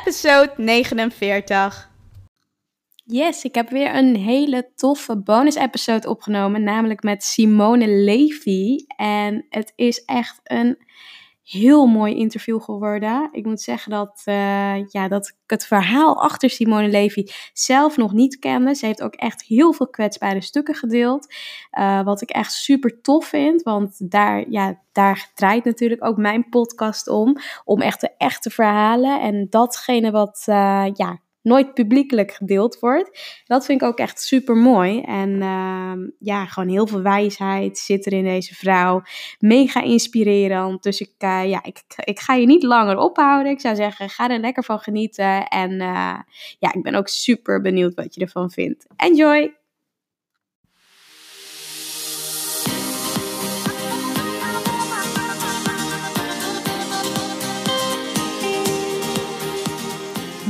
episode 49. Yes, ik heb weer een hele toffe bonus-episode opgenomen, namelijk met Simone Levy. En het is echt een heel mooi interview geworden. Ik moet zeggen dat, uh, ja, dat ik het verhaal achter Simone Levy zelf nog niet kende. Ze heeft ook echt heel veel kwetsbare stukken gedeeld. Uh, wat ik echt super tof vind. Want daar, ja, daar draait natuurlijk ook mijn podcast om. Om echt de echte verhalen. En datgene wat uh, ja, nooit publiekelijk gedeeld wordt. Dat vind ik ook echt super mooi. En uh, ja, gewoon heel veel wijsheid zit er in deze vrouw. Mega inspirerend. Dus ik, uh, ja, ik, ik ga je niet langer ophouden. Ik zou zeggen, ga er lekker van genieten. En uh, ja, ik ben ook super benieuwd wat je ervan vindt. Enjoy!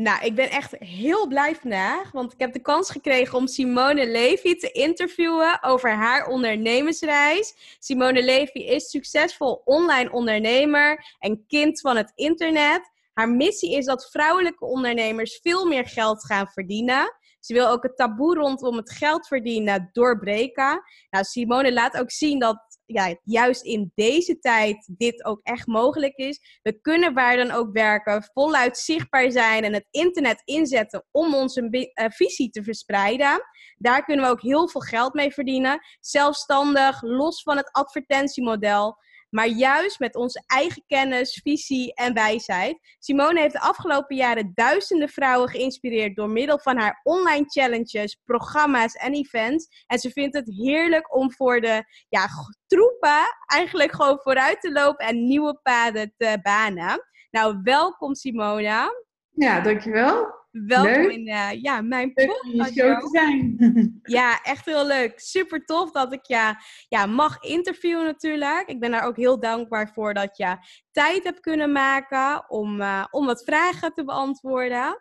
Nou, ik ben echt heel blij vandaag, want ik heb de kans gekregen om Simone Levy te interviewen over haar ondernemersreis. Simone Levy is succesvol online ondernemer en kind van het internet. Haar missie is dat vrouwelijke ondernemers veel meer geld gaan verdienen. Ze wil ook het taboe rondom het geld verdienen doorbreken. Nou, Simone laat ook zien dat ja, juist in deze tijd dit ook echt mogelijk is. We kunnen waar dan ook werken, voluit zichtbaar zijn en het internet inzetten om onze uh, visie te verspreiden. Daar kunnen we ook heel veel geld mee verdienen. Zelfstandig, los van het advertentiemodel maar juist met onze eigen kennis, visie en wijsheid. Simone heeft de afgelopen jaren duizenden vrouwen geïnspireerd door middel van haar online challenges, programma's en events. En ze vindt het heerlijk om voor de ja, troepen eigenlijk gewoon vooruit te lopen en nieuwe paden te banen. Nou, welkom Simona. Ja, dankjewel. Welkom in uh, ja, mijn podcast. show te zijn. ja, echt heel leuk. Super tof dat ik je ja, mag interviewen natuurlijk. Ik ben daar ook heel dankbaar voor dat je tijd hebt kunnen maken om, uh, om wat vragen te beantwoorden.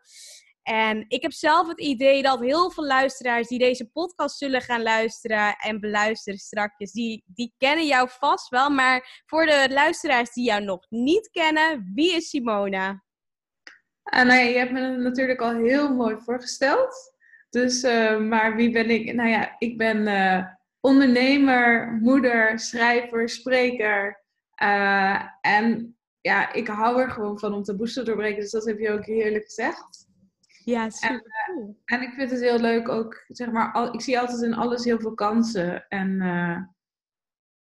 En ik heb zelf het idee dat heel veel luisteraars die deze podcast zullen gaan luisteren en beluisteren straks, die, die kennen jou vast wel. Maar voor de luisteraars die jou nog niet kennen, wie is Simona? Uh, nou ja, je hebt me natuurlijk al heel mooi voorgesteld. Dus, uh, maar wie ben ik? Nou ja, ik ben uh, ondernemer, moeder, schrijver, spreker. en ja, ik hou er gewoon van om taboes te doorbreken. Dus dat heb je ook heerlijk gezegd. Ja, super cool. En, en ik vind het heel leuk ook, zeg maar, al, ik zie altijd in alles heel veel kansen. En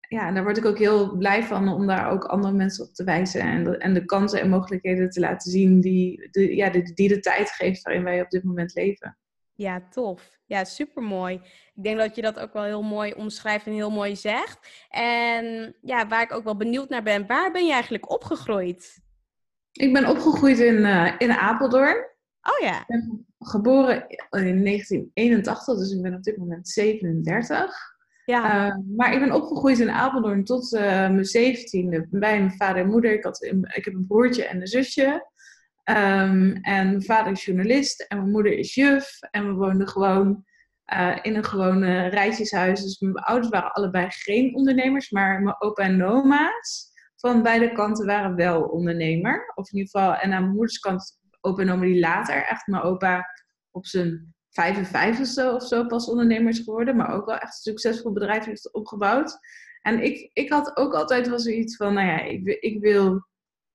ja, daar word ik ook heel blij van om daar ook andere mensen op te wijzen. En de, en de kansen en mogelijkheden te laten zien die de, ja, die, die de tijd geeft waarin wij op dit moment leven. Ja, tof. Ja, super mooi. Ik denk dat je dat ook wel heel mooi omschrijft en heel mooi zegt. En ja, waar ik ook wel benieuwd naar ben, waar ben je eigenlijk opgegroeid? Ik ben opgegroeid in, uh, in Apeldoorn. Oh ja. Ik ben geboren in 1981, dus ik ben op dit moment 37. Ja. Uh, maar ik ben opgegroeid in Apeldoorn tot uh, mijn zeventiende bij mijn vader en moeder. Ik, had, ik heb een broertje en een zusje. Um, en mijn vader is journalist en mijn moeder is juf. En we woonden gewoon uh, in een gewone rijtjeshuis. Dus mijn ouders waren allebei geen ondernemers, maar mijn opa en oma's van beide kanten waren wel ondernemer. Of in ieder geval, en aan mijn moeders kant opa en oma die later, echt mijn opa op zijn 55 of zo pas ondernemers geworden, maar ook wel echt een succesvol bedrijf heeft opgebouwd. En ik, ik had ook altijd wel zoiets van, nou ja, ik, ik, wil,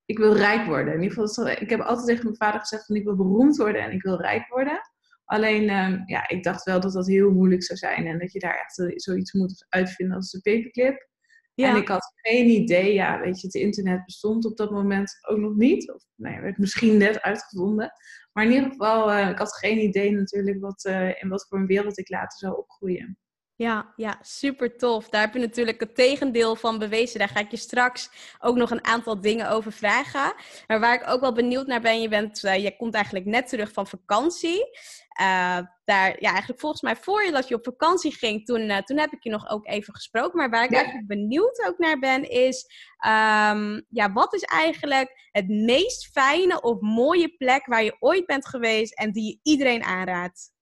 ik wil rijk worden. In ieder geval, ik heb altijd tegen mijn vader gezegd van ik wil beroemd worden en ik wil rijk worden. Alleen, um, ja, ik dacht wel dat dat heel moeilijk zou zijn en dat je daar echt zoiets moet uitvinden als de paperclip. En ik had geen idee, ja, weet je, het internet bestond op dat moment ook nog niet. Of nee, werd misschien net uitgevonden. Maar in ieder geval, uh, ik had geen idee natuurlijk wat, uh, in wat voor een wereld ik later zou opgroeien. Ja, ja, super tof. Daar heb je natuurlijk het tegendeel van bewezen. Daar ga ik je straks ook nog een aantal dingen over vragen. Maar waar ik ook wel benieuwd naar ben, je, bent, uh, je komt eigenlijk net terug van vakantie. Uh, daar, ja, eigenlijk volgens mij voor je dat je op vakantie ging, toen, uh, toen heb ik je nog ook even gesproken. Maar waar ik eigenlijk benieuwd ook naar ben, is um, ja, wat is eigenlijk het meest fijne of mooie plek waar je ooit bent geweest en die je iedereen aanraadt?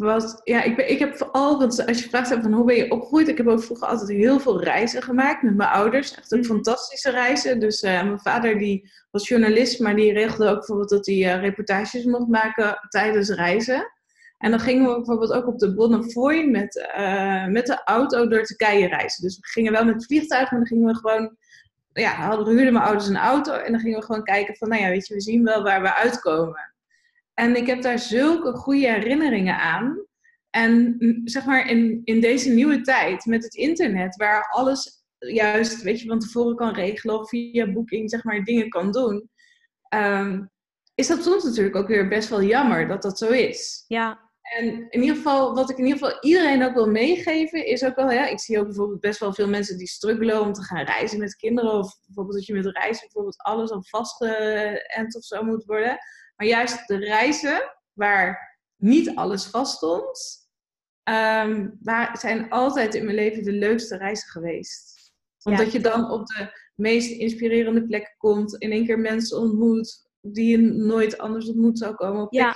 Was, ja, ik, ben, ik heb vooral, want als je vraagt van hoe ben je opgegroeid, ik heb ook vroeger altijd heel veel reizen gemaakt met mijn ouders. Echt ook mhm. fantastische reizen. Dus uh, mijn vader die was journalist, maar die regelde ook bijvoorbeeld dat hij uh, reportages mocht maken tijdens reizen. En dan gingen we bijvoorbeeld ook op de Bonnefoy met, uh, met de auto door Turkije reizen. Dus we gingen wel met het vliegtuig, maar dan gingen we gewoon, ja, hadden, huurden mijn ouders een auto en dan gingen we gewoon kijken van, nou ja, weet je, we zien wel waar we uitkomen. En ik heb daar zulke goede herinneringen aan. En mm, zeg maar in, in deze nieuwe tijd met het internet, waar alles juist, weet je, van tevoren kan regelen of via boeking, zeg maar, dingen kan doen. Ehm, is dat soms natuurlijk ook weer best wel jammer dat dat zo is. Ja. En in ieder geval, wat ik in ieder geval iedereen ook wil meegeven, is ook wel, ja, ik zie ook bijvoorbeeld best wel veel mensen die struggelen om te gaan reizen met kinderen. Of bijvoorbeeld dat je met reizen bijvoorbeeld alles al vastgeënt of zo moet worden. Maar juist de reizen waar niet alles vaststond, um, zijn altijd in mijn leven de leukste reizen geweest. Omdat je dan op de meest inspirerende plekken komt, in één keer mensen ontmoet die je nooit anders ontmoet zou komen. Op ja.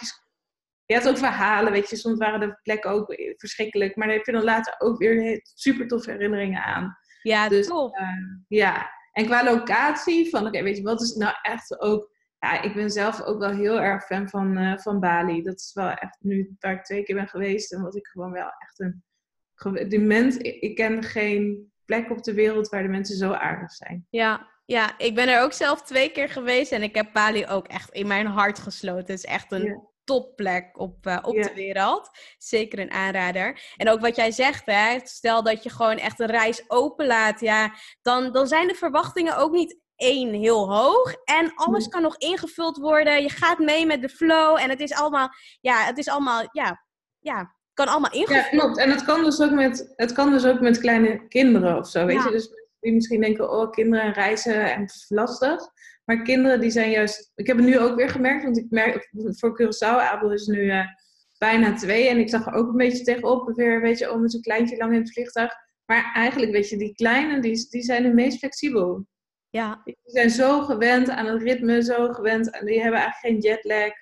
Je hebt ook verhalen, weet je, soms waren de plekken ook verschrikkelijk, maar daar heb je dan later ook weer super toffe herinneringen aan. Ja, dus. Uh, ja, en qua locatie, van oké, weet je, wat is nou echt ook ja, ik ben zelf ook wel heel erg fan van, uh, van Bali. Dat is wel echt nu waar ik twee keer ben geweest. En wat ik gewoon wel echt een. Die mens, ik, ken geen plek op de wereld waar de mensen zo aardig zijn. Ja, ja, ik ben er ook zelf twee keer geweest. En ik heb Bali ook echt in mijn hart gesloten. Het is echt een topplek op, uh, op de wereld. Zeker een aanrader. En ook wat jij zegt, hè, stel dat je gewoon echt een reis openlaat, ja, dan, dan zijn de verwachtingen ook niet één heel hoog. En alles kan nog ingevuld worden. Je gaat mee met de flow. En het is allemaal, ja, het is allemaal, ja, ja, kan allemaal ingevuld Ja, klopt. En het kan dus ook met, het kan dus ook met kleine kinderen of zo, weet je. Dus die misschien denken, oh, kinderen reizen en lastig. Maar kinderen die zijn juist, ik heb het nu ook weer gemerkt, want ik merk, voor Curaçao, Abel is nu uh, bijna twee. En ik zag er ook een beetje tegenop, weer, weet je, oh, met zo'n kleintje lang in het vliegtuig. Maar eigenlijk, weet je, die kleine, die, die zijn het meest flexibel. Ja. Die zijn zo gewend aan het ritme, zo gewend en die hebben eigenlijk geen jetlag.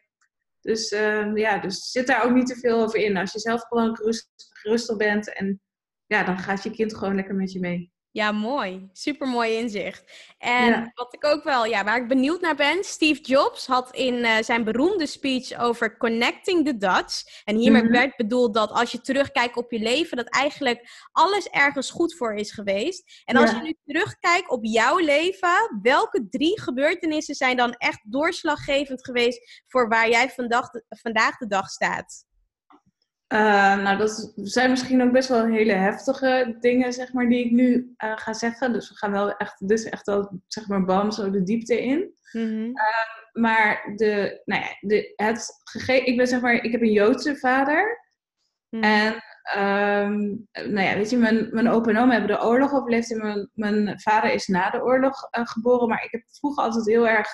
Dus uh, ja, dus zit daar ook niet te veel over in. Als je zelf gewoon gerustig bent en ja, dan gaat je kind gewoon lekker met je mee. Ja, mooi. Super mooi inzicht. En wat ik ook wel, ja, waar ik benieuwd naar ben, Steve Jobs had in uh, zijn beroemde speech over connecting the dots. En hiermee mm werd bedoeld dat als je terugkijkt op je leven, dat eigenlijk alles ergens goed voor is geweest. En als je nu terugkijkt op jouw leven, welke drie gebeurtenissen zijn dan echt doorslaggevend geweest voor waar jij vandaag de, vandaag de dag staat? Uh, nou, dat zijn misschien ook best wel hele heftige dingen, zeg maar, die ik nu uh, ga zeggen. Dus we gaan wel echt, dus echt wel, zeg maar, bam, zo de diepte in. Mm -hmm. uh, maar de, nou ja, de, het gegeven, ik ben zeg maar, ik heb een Joodse vader. Mm. En, um, nou ja, weet je, mijn, mijn opa en oma hebben de oorlog overleefd. En mijn, mijn vader is na de oorlog geboren. Maar ik heb vroeger altijd heel erg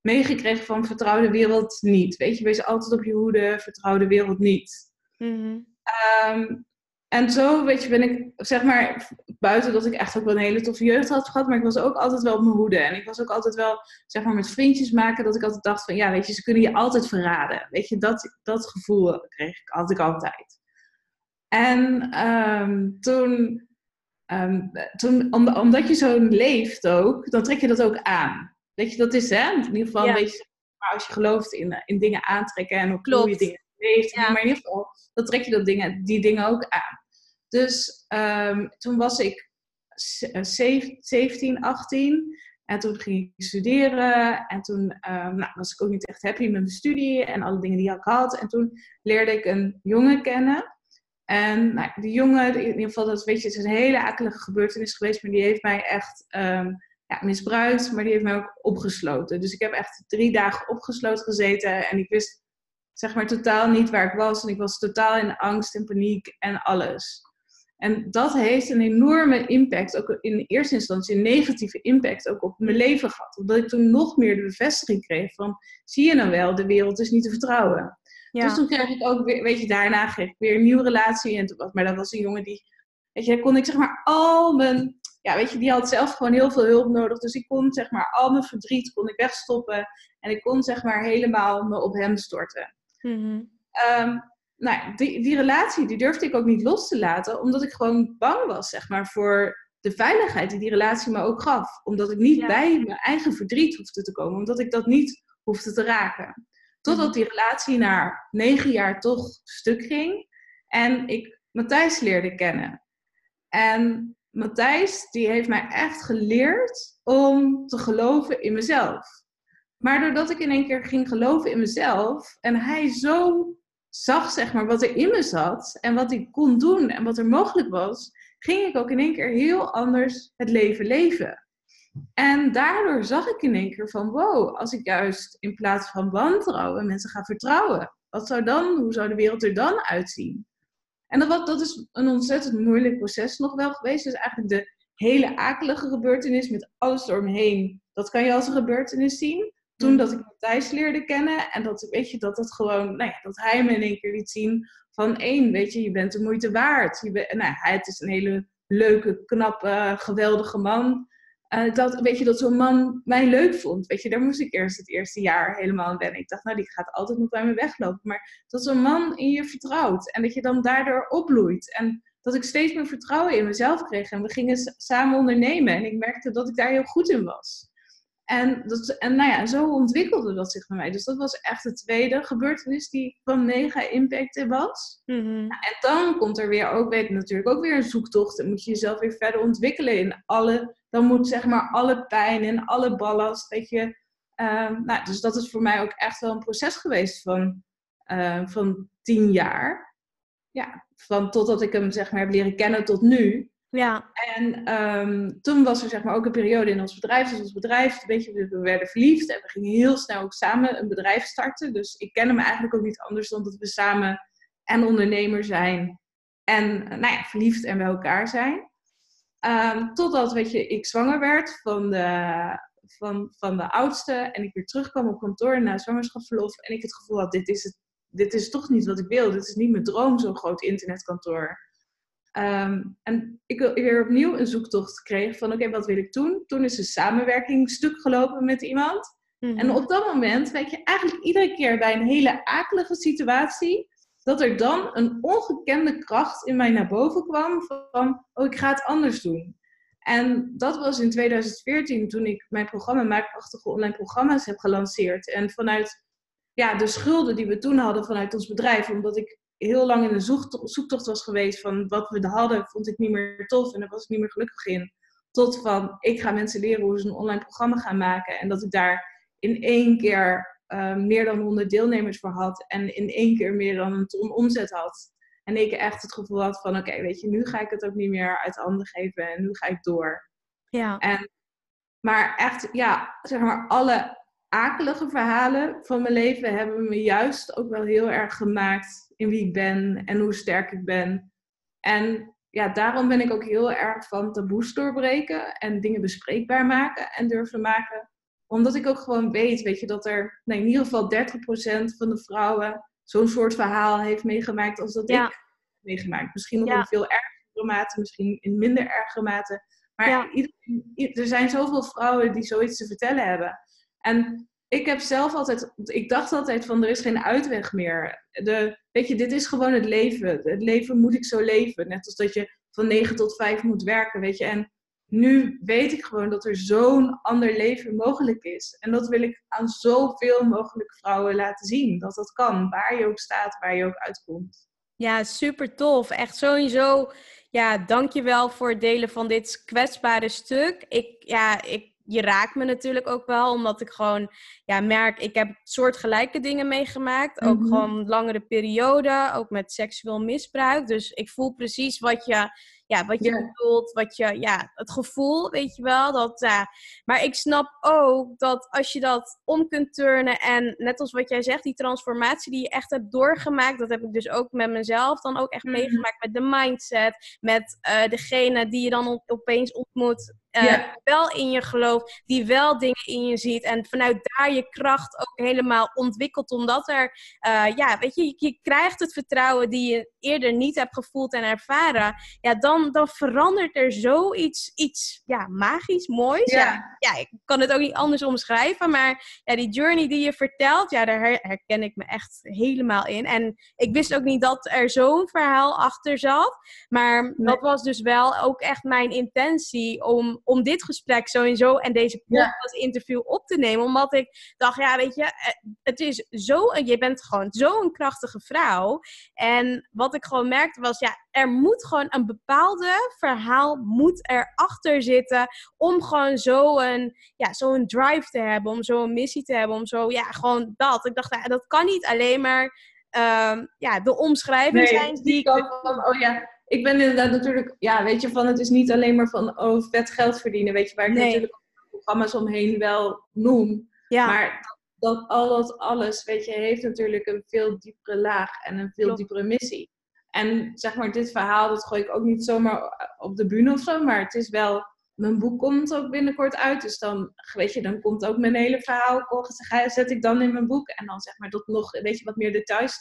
meegekregen van vertrouw de wereld niet. Weet je, wees altijd op je hoede, vertrouw de wereld niet. Mm en zo, weet je, ben ik, zeg maar, buiten dat ik echt ook wel een hele toffe jeugd had gehad, maar ik was ook altijd wel op mijn hoede. En ik was ook altijd wel, zeg maar, met vriendjes maken, dat ik altijd dacht van, ja, weet je, ze kunnen je altijd verraden. Weet je, dat, dat gevoel kreeg ik altijd, altijd. En um, toen, um, toen om, omdat je zo leeft ook, dan trek je dat ook aan. Weet je, dat is, hè, in ieder geval een beetje, maar als je gelooft in, in dingen aantrekken en ook hoe je dingen leeft. Ja. Maar in ieder geval, dan trek je dat dingen, die dingen ook aan. Dus um, toen was ik 17, 18. En toen ging ik studeren. En toen um, nou, was ik ook niet echt happy met mijn studie en alle dingen die ik had. En toen leerde ik een jongen kennen. En nou, die jongen, in ieder geval, dat weet je, het is een hele akelige gebeurtenis geweest, maar die heeft mij echt um, ja, misbruikt, maar die heeft mij ook opgesloten. Dus ik heb echt drie dagen opgesloten gezeten en ik wist zeg maar totaal niet waar ik was. En ik was totaal in angst en paniek en alles. En dat heeft een enorme impact, ook in eerste instantie een negatieve impact ook op mijn leven gehad. Omdat ik toen nog meer de bevestiging kreeg van, zie je nou wel, de wereld is niet te vertrouwen. Dus toen kreeg ik ook weer, weet je, daarna kreeg ik weer een nieuwe relatie. En toen, maar dat was een jongen die, weet je, kon ik zeg maar al mijn, ja, weet je, die had zelf gewoon heel veel hulp nodig. Dus ik kon zeg maar al mijn verdriet kon ik wegstoppen. En ik kon zeg maar helemaal me op hem storten. Mm nou, die, die relatie die durfde ik ook niet los te laten, omdat ik gewoon bang was, zeg maar, voor de veiligheid die die relatie me ook gaf. Omdat ik niet bij mijn eigen verdriet hoefde te komen, omdat ik dat niet hoefde te raken. Totdat mhm. die relatie na negen jaar toch stuk ging en ik Matthijs leerde kennen. En Matthijs, die heeft mij echt geleerd om te geloven in mezelf. Maar doordat ik in één keer ging geloven in mezelf en hij zo zag, zeg maar, wat er in me zat en wat ik kon doen en wat er mogelijk was, ging ik ook in één keer heel anders het leven leven. En daardoor zag ik in één keer van, wow, als ik juist in plaats van wantrouwen mensen ga vertrouwen, wat zou dan, hoe zou de wereld er dan uitzien? En dat, dat is een ontzettend moeilijk proces nog wel geweest. Dus eigenlijk de hele akelige gebeurtenis met alles eromheen, dat kan je als een gebeurtenis zien. Toen dat ik Matthijs leerde kennen en dat, weet je, dat het gewoon, nou ja, dat hij me in één keer liet zien van één, weet je, je bent de moeite waard. Je bent, nou, hij het is een hele leuke, knappe, geweldige man. Uh, dat, weet je, dat zo'n man mij leuk vond. Weet je, daar moest ik eerst het eerste jaar helemaal aan wennen. Ik dacht, nou, die gaat altijd nog bij me weglopen. Maar dat zo'n man in je vertrouwt en dat je dan daardoor opbloeit. En dat ik steeds meer vertrouwen in mezelf kreeg. En we gingen samen ondernemen en ik merkte dat ik daar heel goed in was. En, dat, en nou ja, zo ontwikkelde dat zich bij mij. Dus dat was echt de tweede gebeurtenis die van mega impact was. Mhm. en dan komt er weer ook, weet natuurlijk ook weer een zoektocht. Dan moet je jezelf weer verder ontwikkelen in alle, dan moet zeg maar alle pijn en alle ballast, weet je. Ehm, nou, dus dat is voor mij ook echt wel een proces geweest van, uh, van tien jaar. Ja, van totdat ik hem zeg maar heb leren kennen tot nu. Ja. En ehm, toen was er zeg maar ook een periode in ons bedrijf. Dus ons bedrijf, een beetje, we werden verliefd en we gingen heel snel ook samen een bedrijf starten. Dus ik ken hem eigenlijk ook niet anders dan dat we samen en ondernemer zijn en nou ja, verliefd en bij elkaar zijn. Um, totdat weet je, ik zwanger werd van de, van, van de oudste en ik weer terugkwam op kantoor na zwangerschapsverlof en ik het gevoel had, dit is, het, dit is toch niet wat ik wil. Dit is niet mijn droom, zo'n groot internetkantoor. Ehm, en ik, weer opnieuw een zoektocht kreeg van oké, wat wil ik doen? Toen is de samenwerking stuk gelopen met iemand. En mhm. op dat moment, weet je, eigenlijk iedere keer bij een hele akelige situatie, dat er dan een ongekende kracht in mij naar boven kwam van, oh, ik ga het anders doen. En dat was in 2014 toen ik mijn programma Maakprachtige Online Programma's heb gelanceerd. En vanuit ja, de schulden die we toen hadden vanuit ons bedrijf, omdat ik heel lang in een zoektocht was geweest van wat we hadden, vond ik niet meer tof en daar was ik niet meer gelukkig in. Tot van, ik ga mensen leren hoe ze een online programma gaan maken. En dat ik daar in één keer uh, meer dan 100 deelnemers voor had. En in één keer meer dan een ton omzet had. En ik echt het gevoel had van, oké, weet je, nu ga ik het ook niet meer uit handen geven. En nu ga ik door. Ja. En, maar echt, ja, zeg maar, alle akelige verhalen van mijn leven hebben me juist ook wel heel erg gemaakt in wie ik ben en hoe sterk ik ben. En ja, daarom ben ik ook heel erg van taboes doorbreken en dingen bespreekbaar maken en durven maken. Omdat ik ook gewoon weet, weet je, dat er nee, in ieder geval 30% van de vrouwen zo'n soort verhaal heeft meegemaakt als dat ik meegemaakt. Misschien nog in veel ergere mate, misschien in minder ergere mate. Maar er zijn zoveel vrouwen die zoiets te vertellen hebben. En ik heb zelf altijd, ik dacht altijd van er is geen uitweg meer. De, weet je, dit is gewoon het leven. Het leven moet ik zo leven. Net als dat je van 9 tot 5 moet werken, weet je. En nu weet ik gewoon dat er zo'n ander leven mogelijk is. En dat wil ik aan zoveel mogelijk vrouwen laten zien. Dat dat kan, waar je ook staat, waar je ook uitkomt. Ja, super tof. Echt sowieso. Ja, dankjewel voor het delen van dit kwetsbare stuk. Ik, ja, ik je raakt me natuurlijk ook wel, omdat ik gewoon ja, merk, ik heb soortgelijke dingen meegemaakt. Ook Mhm. gewoon langere periode, ook met seksueel misbruik. Dus ik voel precies wat je, ja, wat je bedoelt, wat je, ja, het gevoel, weet je wel. Dat, ja. Maar ik snap ook dat als je dat om kunt turnen en net als wat jij zegt, die transformatie die je echt hebt doorgemaakt, dat heb ik dus ook met mezelf dan ook echt Mhm. meegemaakt met de mindset, met eh, degene die je dan op- opeens ontmoet, eh, Ja. wel in je gelooft, die wel dingen in je ziet en vanuit daar je kracht ook helemaal ontwikkelt, omdat er, eh, ja, weet je, je, je krijgt het vertrouwen die je eerder niet hebt gevoeld en ervaren, ja, dan, dan verandert er zoiets, iets, ja, magisch, moois. Ja. Ja. ja, ik kan het ook niet anders omschrijven, maar ja, die journey die je vertelt, ja, daar her- herken ik me echt helemaal in. En ik wist ook niet dat er zo'n verhaal achter zat. Maar dat was dus wel ook echt mijn intentie om, om dit gesprek sowieso en deze podcast interview op te nemen. Omdat ik dacht, ja, weet je, eh, het is zo, je bent gewoon zo'n krachtige vrouw. En wat ik gewoon merkte was, ja, er moet gewoon een bepaalde verhaal moet erachter zitten om gewoon zo'n ja, zo'n drive te hebben, om zo'n missie te hebben, om zo, ja, gewoon dat. Ik dacht, ja, dat kan niet alleen maar ehm, ja, de omschrijving zijn die die ik oh ja, ik ben inderdaad natuurlijk, ja, weet je, van het is niet alleen maar van, oh, vet geld verdienen, weet je, waar ik Nee. natuurlijk programma's omheen wel noem. ja, Maar dat, dat al dat alles, weet je, heeft natuurlijk een veel diepere laag en een veel Klopt. diepere missie. En zeg maar, dit verhaal, dat gooi ik ook niet zomaar op de bühne of zo, maar het is wel, mijn boek komt ook binnenkort uit, dus dan, weet je, dan komt ook mijn hele verhaal, zet ik dan in mijn boek en dan zeg maar dat nog, weet je, wat meer details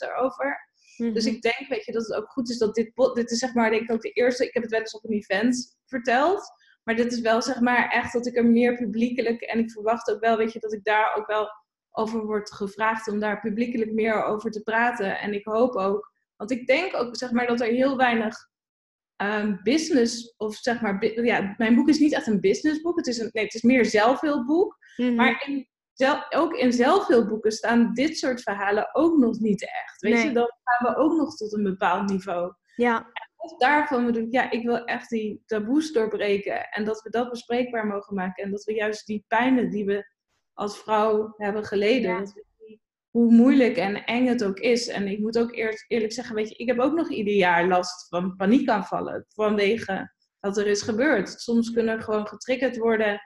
Dus Mhm. ik denk, weet je, dat het ook goed is dat dit, dit is zeg maar, denk ik ook de eerste, ik heb het wel eens op een event verteld, maar dit is wel zeg maar echt dat ik er meer publiekelijk, en ik verwacht ook wel, weet je, dat ik daar ook wel over word gevraagd om daar publiekelijk meer over te praten. En ik hoop ook, want ik denk ook zeg maar dat er heel weinig ehm, business, of zeg maar, ja, mijn boek is niet echt een businessboek, het is, een, nee, het is meer zelfhulpboek. Mhm. Maar in, ook in zelfhulpboeken staan dit soort verhalen ook nog niet echt. Weet Nee. je, dan gaan we ook nog tot een bepaald niveau. ja, Of daarvan bedoel ik, ja, ik wil echt die taboes doorbreken. En dat we dat bespreekbaar mogen maken. En dat we juist die pijnen die we als vrouw hebben geleden, Ja. we hoe moeilijk en eng het ook is. En ik moet ook eerst eerlijk zeggen, weet je, ik heb ook nog ieder jaar last van paniekaanvallen. Vanwege wat er is gebeurd. Soms kunnen er gewoon getriggerd worden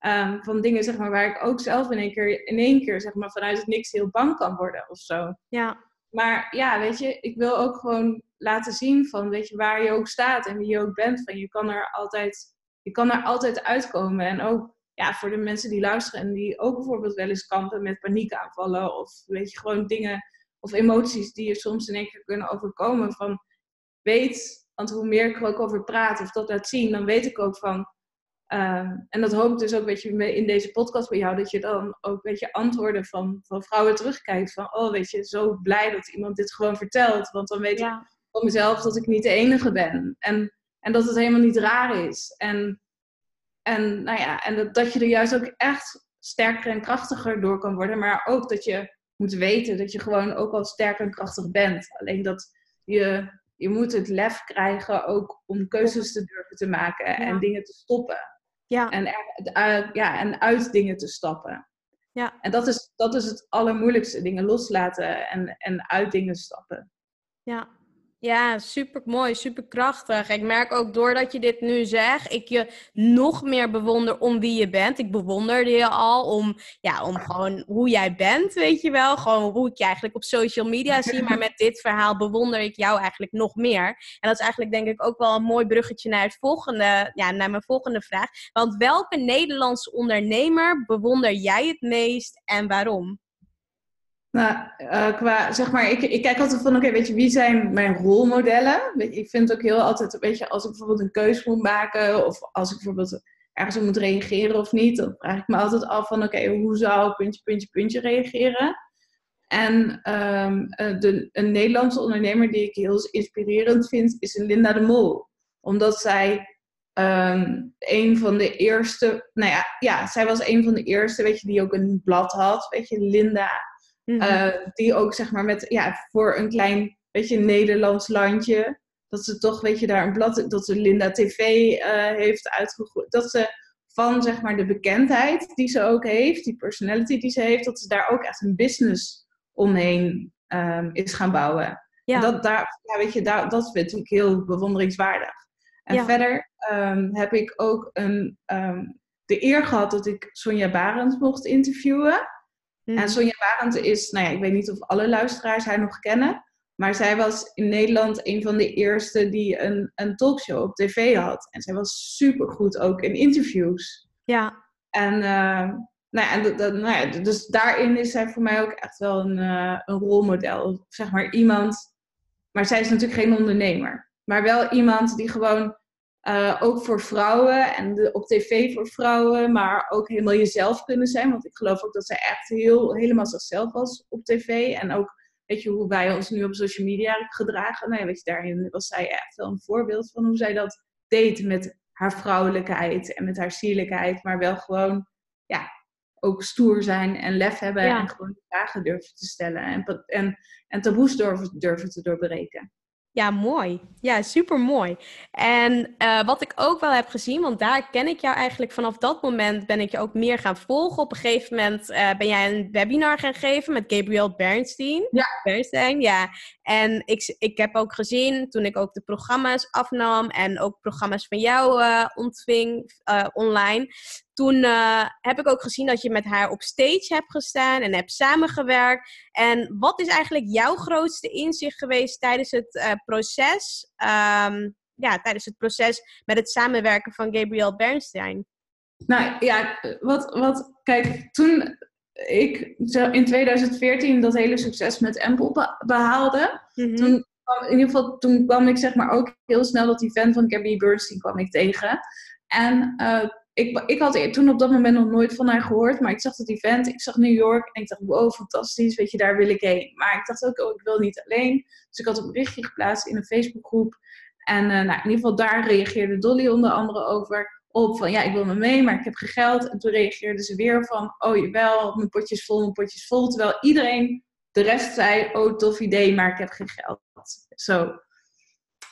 ehm, van dingen zeg maar, waar ik ook zelf in één keer, in één keer zeg maar, vanuit het niks heel bang kan worden of zo. ja, Maar ja, weet je, ik wil ook gewoon laten zien van, weet je, waar je ook staat en wie je ook bent. Van, je kan er altijd, je kan er altijd uitkomen. En ook ja, voor de mensen die luisteren en die ook bijvoorbeeld wel eens kampen met paniekaanvallen. Of weet je, gewoon dingen of emoties die je soms in één keer kunnen overkomen. Van, weet, want hoe meer ik er ook over praat of dat laat zien, dan weet ik ook van... ehm, en dat hoop ik dus ook, weet je, in deze podcast bij jou, dat je dan ook, weet je, antwoorden van, van vrouwen terugkijkt. Van, oh, weet je, zo blij dat iemand dit gewoon vertelt. Want dan weet ik van mezelf dat ik niet de enige ben. En, en dat het helemaal niet raar is. En, en, nou ja, en dat, dat je er juist ook echt sterker en krachtiger door kan worden. Maar ook dat je moet weten dat je gewoon ook al sterk en krachtig bent. Alleen dat je, je moet het lef krijgen ook om keuzes te durven te maken en dingen te stoppen. Ja, En, er, uit- ja, en uit dingen te stappen. ja. En dat is, dat is het allermoeilijkste. Dingen loslaten en, en uit dingen stappen. Ja. Ja, super mooi, super krachtig. Ik merk ook doordat je dit nu zegt, ik je nog meer bewonder om wie je bent. Ik bewonderde je al om, ja, om gewoon hoe jij bent, weet je wel. Gewoon hoe ik je eigenlijk op social media zie. Maar met dit verhaal bewonder ik jou eigenlijk nog meer. En dat is eigenlijk denk ik ook wel een mooi bruggetje naar, het volgende, ja, naar mijn volgende vraag. Want welke Nederlandse ondernemer bewonder jij het meest en waarom? Nou, eh, qua, zeg maar, ik, ik kijk altijd van, oké, weet je, wie zijn mijn rolmodellen? Ik vind het ook heel altijd, weet je, als ik bijvoorbeeld een keus moet maken, of als ik bijvoorbeeld ergens op moet reageren of niet, dan vraag ik me altijd af van, oké, hoe zou puntje, puntje, puntje reageren? En ehm, eh, de, een Nederlandse ondernemer die ik heel inspirerend vind, is Linda de Mol. Omdat zij ehm, een van de eerste, nou ja, ja, zij was een van de eerste, weet je, die ook een blad had, weet je, Linda. Mhm. Uh, die ook zeg maar met, ja, voor een klein, weet je, Nederlands landje, dat ze toch, weet je, daar een blad, dat ze Linda TV uh, heeft uitgegooid. Dat ze van zeg maar de bekendheid die ze ook heeft, die personality die ze heeft, dat ze daar ook echt een business omheen um, is gaan bouwen. Ja. Dat, daar, ja, weet je, daar, dat vind ik heel bewonderingswaardig. En verder um, heb ik ook een, um, de eer gehad dat ik Sonja Barend mocht interviewen. En mhm. Sonja Barend is, nou ja, ik weet niet of alle luisteraars haar nog kennen. Maar zij was in Nederland een van de eerste die een, een talkshow op tv had. En zij was supergoed ook in interviews. Ja. En, uh, nou ja, en nou ja, dus daarin is zij voor mij ook echt wel een, uh, een rolmodel. Zeg maar iemand, maar zij is natuurlijk geen ondernemer. Maar wel iemand die gewoon uh, ook voor vrouwen en de, op tv voor vrouwen, maar ook helemaal jezelf kunnen zijn. Want ik geloof ook dat zij echt heel, helemaal zichzelf was op tv. En ook weet je, hoe wij ons nu op social media gedragen. Nou ja, weet je, daarin was zij echt wel een voorbeeld van hoe zij dat deed met haar vrouwelijkheid en met haar sierlijkheid. Maar wel gewoon, ja, ook stoer zijn en lef hebben en gewoon vragen durven te stellen. En, en, en taboes durven, durven te doorbreken. Ja, mooi. Ja, super mooi. En uh, wat ik ook wel heb gezien, want daar ken ik jou eigenlijk vanaf dat moment, ben ik je ook meer gaan volgen. Op een gegeven moment uh, ben jij een webinar gaan geven met Gabriel Bernstein. Ja. Bernstein, ja. En ik, ik heb ook gezien, toen ik ook de programma's afnam en ook programma's van jou uh, ontving online, toen uh, heb ik ook gezien dat je met haar op stage hebt gestaan en hebt samengewerkt. En wat is eigenlijk jouw grootste inzicht geweest tijdens het uh, proces? Um, ja, tijdens het proces met het samenwerken van Gabriel Bernstein? Nou ja, wat, wat kijk, toen ik in 2014 dat hele succes met Ample behaalde, mm toen in ieder geval, toen kwam ik zeg maar ook heel snel dat event van Gabby Bernstein kwam ik tegen. En uh, ik, ik had toen op dat moment nog nooit van haar gehoord, maar ik zag het event, ik zag New York en ik dacht, wow, fantastisch, weet je, daar wil ik heen. Maar ik dacht ook, oh, ik wil niet alleen. Dus ik had een berichtje geplaatst in een Facebookgroep. En uh, nou, in ieder geval daar reageerde Dolly onder andere over op van, ja, ik wil me mee, maar ik heb geen geld. En toen reageerde ze weer van, oh jawel, mijn potjes vol, mijn potjes vol. Terwijl iedereen, de rest zei, oh tof idee, maar ik heb geen geld. Zo.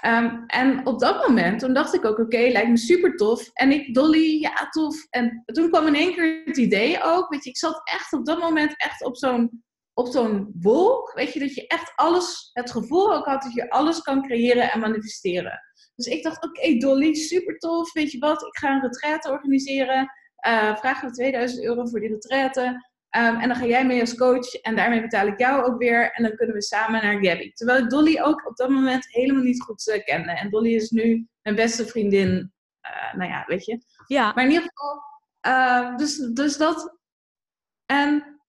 Um, en op dat moment, toen dacht ik ook, oké, lijkt me super tof. En ik, Dolly, ja, tof. En toen kwam in één keer het idee ook, weet je, ik zat echt op dat moment echt op zo'n op zo'n wolk, weet je, dat je echt alles, het gevoel ook had dat je alles kan creëren en manifesteren. Dus ik dacht, oké, Dolly, super tof, weet je wat, ik ga een retraite organiseren. Uh, vragen we 2000 euro voor die retraite. Um, en dan ga jij mee als coach en daarmee betaal ik jou ook weer. En dan kunnen we samen naar Gabby. Terwijl ik Dolly ook op dat moment helemaal niet goed uh, kende. En Dolly is nu mijn beste vriendin. Uh, nou ja, weet je. Ja. Maar in ieder geval, uh, dus, dus dat. En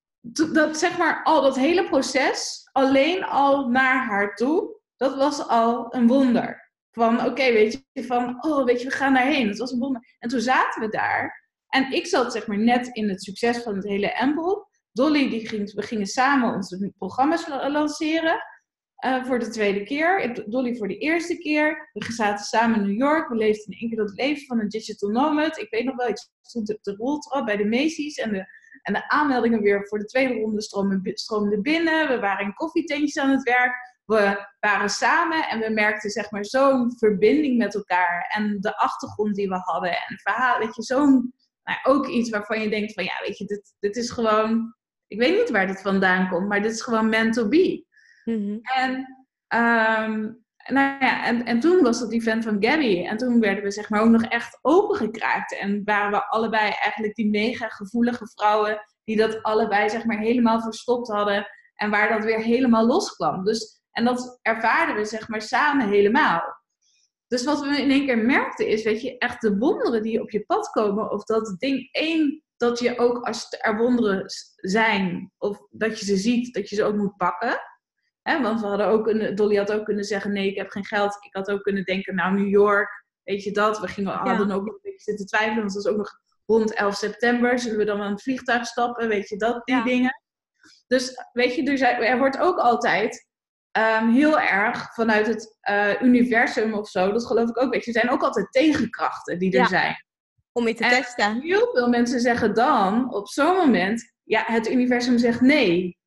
dat zeg maar al dat hele proces, alleen al naar haar toe, dat was al een wonder. Van oké, okay, weet je, van oh, weet je, we gaan daarheen. Het was een wonder. En toen zaten we daar. En ik zat zeg maar net in het succes van het hele Ample. Dolly, die ging, we gingen samen onze programma's lanceren. Uh, voor de tweede keer. Dolly voor de eerste keer. We zaten samen in New York. We leefden in één keer dat leven van een digital nomad. Ik weet nog wel, ik stond op de roltrap bij de Macy's. En de, en de aanmeldingen weer voor de tweede ronde stroomden, stroomden binnen. We waren in koffietentjes aan het werk. We waren samen en we merkten zeg maar zo'n verbinding met elkaar. En de achtergrond die we hadden. En verhaal, weet je, zo'n maar ook iets waarvan je denkt van ja, weet je, dit, dit is gewoon, ik weet niet waar dit vandaan komt, maar dit is gewoon meant to be. Mhm. En, um, nou ja, en, en toen was dat event van Gabby. En toen werden we zeg maar ook nog echt opengekraakt. En waren we allebei eigenlijk die mega gevoelige vrouwen die dat allebei zeg maar helemaal verstopt hadden. En waar dat weer helemaal loskwam. Dus, en dat ervaarden we zeg maar samen helemaal. Dus wat we in één keer merkten is, weet je, echt de wonderen die op je pad komen. Of dat ding één, dat je ook als er wonderen zijn, of dat je ze ziet, dat je ze ook moet pakken. want we hadden ook een, Dolly had ook kunnen zeggen, nee, ik heb geen geld. Ik had ook kunnen denken, nou, New York, weet je dat. We gingen, hadden ook een beetje zitten twijfelen, want het was ook nog rond 11 september. Zullen we dan aan het vliegtuig stappen, weet je dat, die dingen. Dus weet je, er, er wordt ook altijd um, heel erg vanuit het uh, universum of zo. Dat geloof ik ook. Weet je, er zijn ook altijd tegenkrachten die er zijn. Om je te en testen. Heel veel mensen zeggen dan op zo'n moment: ja, het universum zegt nee.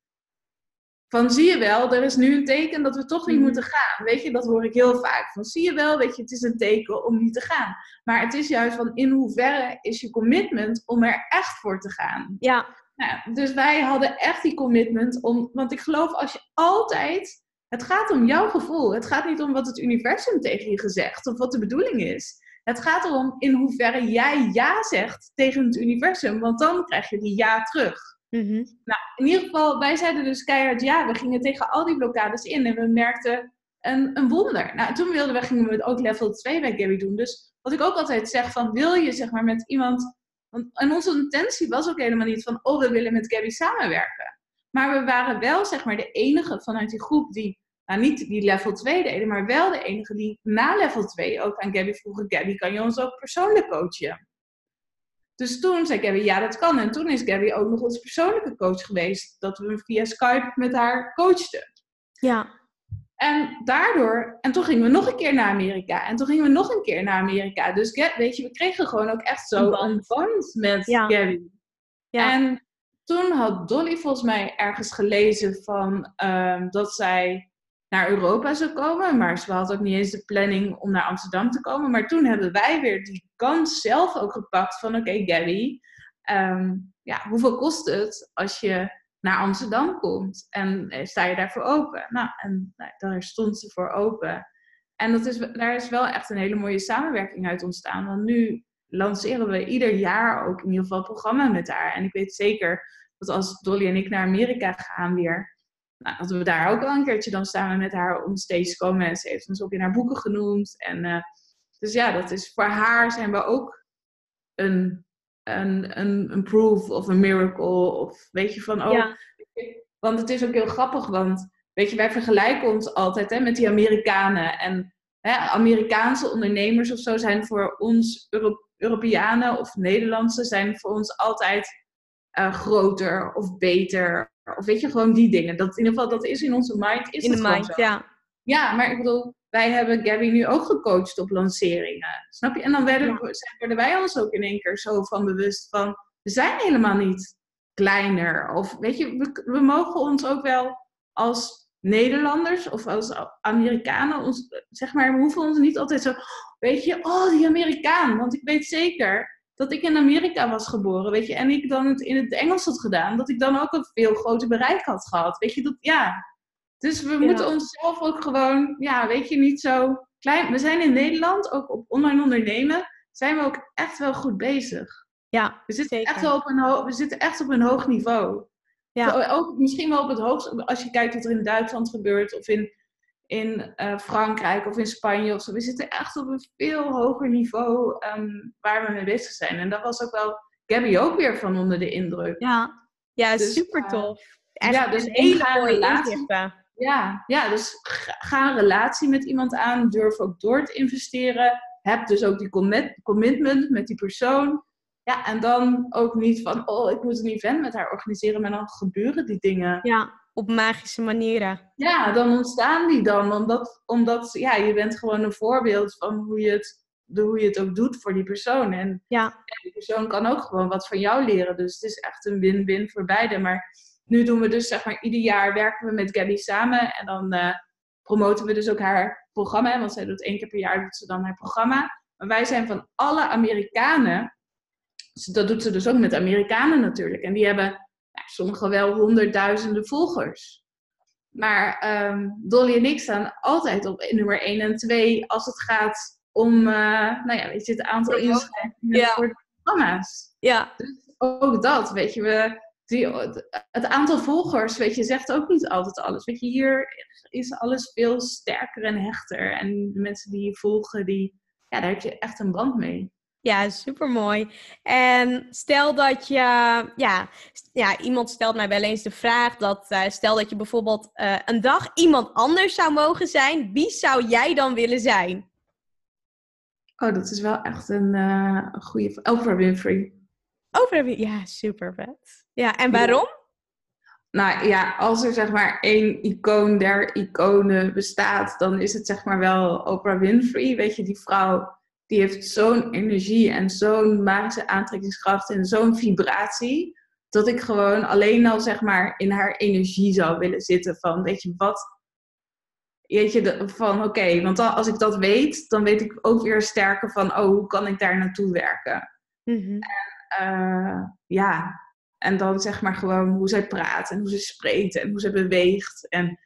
van zie je wel, er is nu een teken dat we toch niet mhm. moeten gaan. Weet je, dat hoor ik heel vaak. Van zie je wel, weet je, het is een teken om niet te gaan. Maar het is juist van in hoeverre is je commitment om er echt voor te gaan. Ja. Nou, dus wij hadden echt die commitment om, want ik geloof als je altijd, het gaat om jouw gevoel. Het gaat niet om wat het universum tegen je gezegd of wat de bedoeling is. Het gaat erom in hoeverre jij ja zegt tegen het universum, want dan krijg je die ja terug. Mhm. Nou, in ieder geval, wij zeiden dus keihard ja. We gingen tegen al die blokkades in en we merkten een, een wonder. Nou, toen wilden we, gingen we ook level 2 bij Gabby doen. Dus wat ik ook altijd zeg, van wil je zeg maar met iemand... Want, en onze intentie was ook helemaal niet van, oh, we willen met Gabby samenwerken. Maar we waren wel zeg maar de enige vanuit die groep die, nou niet die level 2 deden, maar wel de enige die na level 2 ook aan Gabby vroegen, Gabby, kan je ons ook persoonlijk coachen? Dus toen zei Gabby, ja, dat kan. En toen is Gabby ook nog onze persoonlijke coach geweest. Dat we via Skype met haar coachten. Ja. En daardoor, en toen gingen we nog een keer naar Amerika. En toen gingen we nog een keer naar Amerika. Dus weet je, we kregen gewoon ook echt zo een band, met ja. Gabby. Ja. En toen had Dolly volgens mij ergens gelezen van um, dat zij naar Europa zou komen. Maar ze had ook niet eens de planning om naar Amsterdam te komen. Maar toen hebben wij weer die kans zelf ook gepakt van oké Gabby, ehm, ja, hoeveel kost het als je naar Amsterdam komt? En eh, sta je daarvoor open? Nou, en nou, daar stond ze voor open. En dat is, daar is wel echt een hele mooie samenwerking uit ontstaan. Want nu lanceren we ieder jaar ook in ieder geval een programma met haar. En ik weet zeker dat als Dolly en ik naar Amerika gaan weer, nou, dat we daar ook wel een keertje dan samen met haar om stage komen. En ze heeft ons ook in haar boeken genoemd. En, uh, dus ja, dat is voor haar zijn we ook een, een, een, een proof of een miracle. Of weet je van, oh, want het is ook heel grappig, want weet je, wij vergelijken ons altijd hè, met die Amerikanen. En hè, Amerikaanse ondernemers of zo zijn voor ons Euro Europeanen of Nederlandse zijn voor ons altijd uh, groter of beter of weet je, gewoon die dingen. Dat in ieder geval, dat is in onze mind. Is in de mind, zo. ja. Ja, maar ik bedoel, wij hebben Gabby nu ook gecoacht op lanceringen. Snap je? En dan werden, werden wij ons ook in één keer zo van bewust van, we zijn helemaal niet kleiner. Of weet je, we, we mogen ons ook wel als Nederlanders of als Amerikanen, ons, zeg maar, we hoeven ons niet altijd zo, weet je, oh die Amerikaan. Want ik weet zeker dat ik in Amerika was geboren, weet je, en ik dan het in het Engels had gedaan, dat ik dan ook een veel groter bereik had gehad. Weet je, dat, ja. Dus we moeten onszelf ook gewoon, ja, weet je, niet zo klein. We zijn in Nederland, ook op online ondernemen, zijn we ook echt wel goed bezig. Ja, we zitten, echt wel op een we zitten echt op een hoog niveau. Ja. Ook misschien wel op het hoogste, als je kijkt wat er in Duitsland gebeurt, of in in uh, Frankrijk of in Spanje of zo. We zitten echt op een veel hoger niveau um, waar we mee bezig zijn. En dat was ook wel Gabby ook weer van onder de indruk. Ja, ja dus, super eh, tof. ja, dus een hele mooie relatie. Ja, ja, dus ga een relatie met iemand aan. Durf ook door te investeren. Heb dus ook die commitment met die persoon. Ja, en dan ook niet van, oh, ik moet een event met haar organiseren, maar dan gebeuren die dingen. Ja, op magische manieren. Ja, dan ontstaan die dan. Omdat, omdat ja, je bent gewoon een voorbeeld van hoe je het, de, hoe je het ook doet voor die persoon. En, ja. die persoon kan ook gewoon wat van jou leren. Dus het is echt een win-win voor beide. Maar nu doen we dus, zeg maar, ieder jaar werken we met Gabby samen. En dan uh, promoten we dus ook haar programma. Want zij doet één keer per jaar doet ze dan haar programma. Maar wij zijn van alle Amerikanen. Dat doet ze dus ook met Amerikanen natuurlijk. En die hebben sommigen wel honderdduizenden volgers. Maar ehm, Dolly en ik staan altijd op nummer 1 en 2 als het gaat om uh, nou ja, weet je, het aantal inschrijvingen voor de programma's. Ja. Dus ook dat, weet je, we, die, het aantal volgers, weet je, zegt ook niet altijd alles. Weet je, hier is alles veel sterker en hechter. En de mensen die je volgen, die, ja, daar heb je echt een band mee. Ja, super mooi. En stel dat je, ja, ja, iemand stelt mij wel eens de vraag dat, uh, stel dat je bijvoorbeeld uh, een dag iemand anders zou mogen zijn, wie zou jij dan willen zijn? Oh, dat is wel echt een, uh, goede Oprah Winfrey. Oprah Winfrey, ja, super vet. Ja, en waarom? Nou ja, als er zeg maar één icoon der iconen bestaat, dan is het zeg maar wel Oprah Winfrey. Weet je, die vrouw die heeft zo'n energie en zo'n magische aantrekkingskracht en zo'n vibratie. dat ik gewoon alleen al zeg maar in haar energie zou willen zitten van, weet je, wat, weet je, van oké, want als ik dat weet, dan weet ik ook weer sterker van, oh, hoe kan ik daar naartoe werken? Mhm. En, ja, en dan zeg maar gewoon hoe zij praat en hoe ze spreekt en hoe ze beweegt. En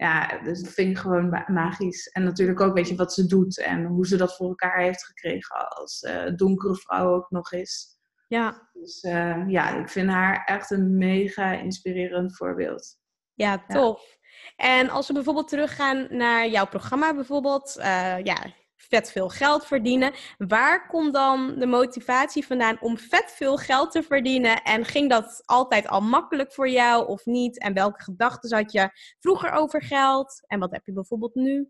ja, dus dat vind ik gewoon magisch. En natuurlijk ook, weet je, wat ze doet en hoe ze dat voor elkaar heeft gekregen als uh, donkere vrouw ook nog eens. Ja. Dus uh, ja, ik vind haar echt een mega inspirerend voorbeeld. Ja, tof. En als we bijvoorbeeld teruggaan naar jouw programma, bijvoorbeeld, uh, ja, vet veel geld verdienen. Waar komt dan de motivatie vandaan om vet veel geld te verdienen? En ging dat altijd al makkelijk voor jou of niet? En welke gedachten had je vroeger over geld? En wat heb je bijvoorbeeld nu?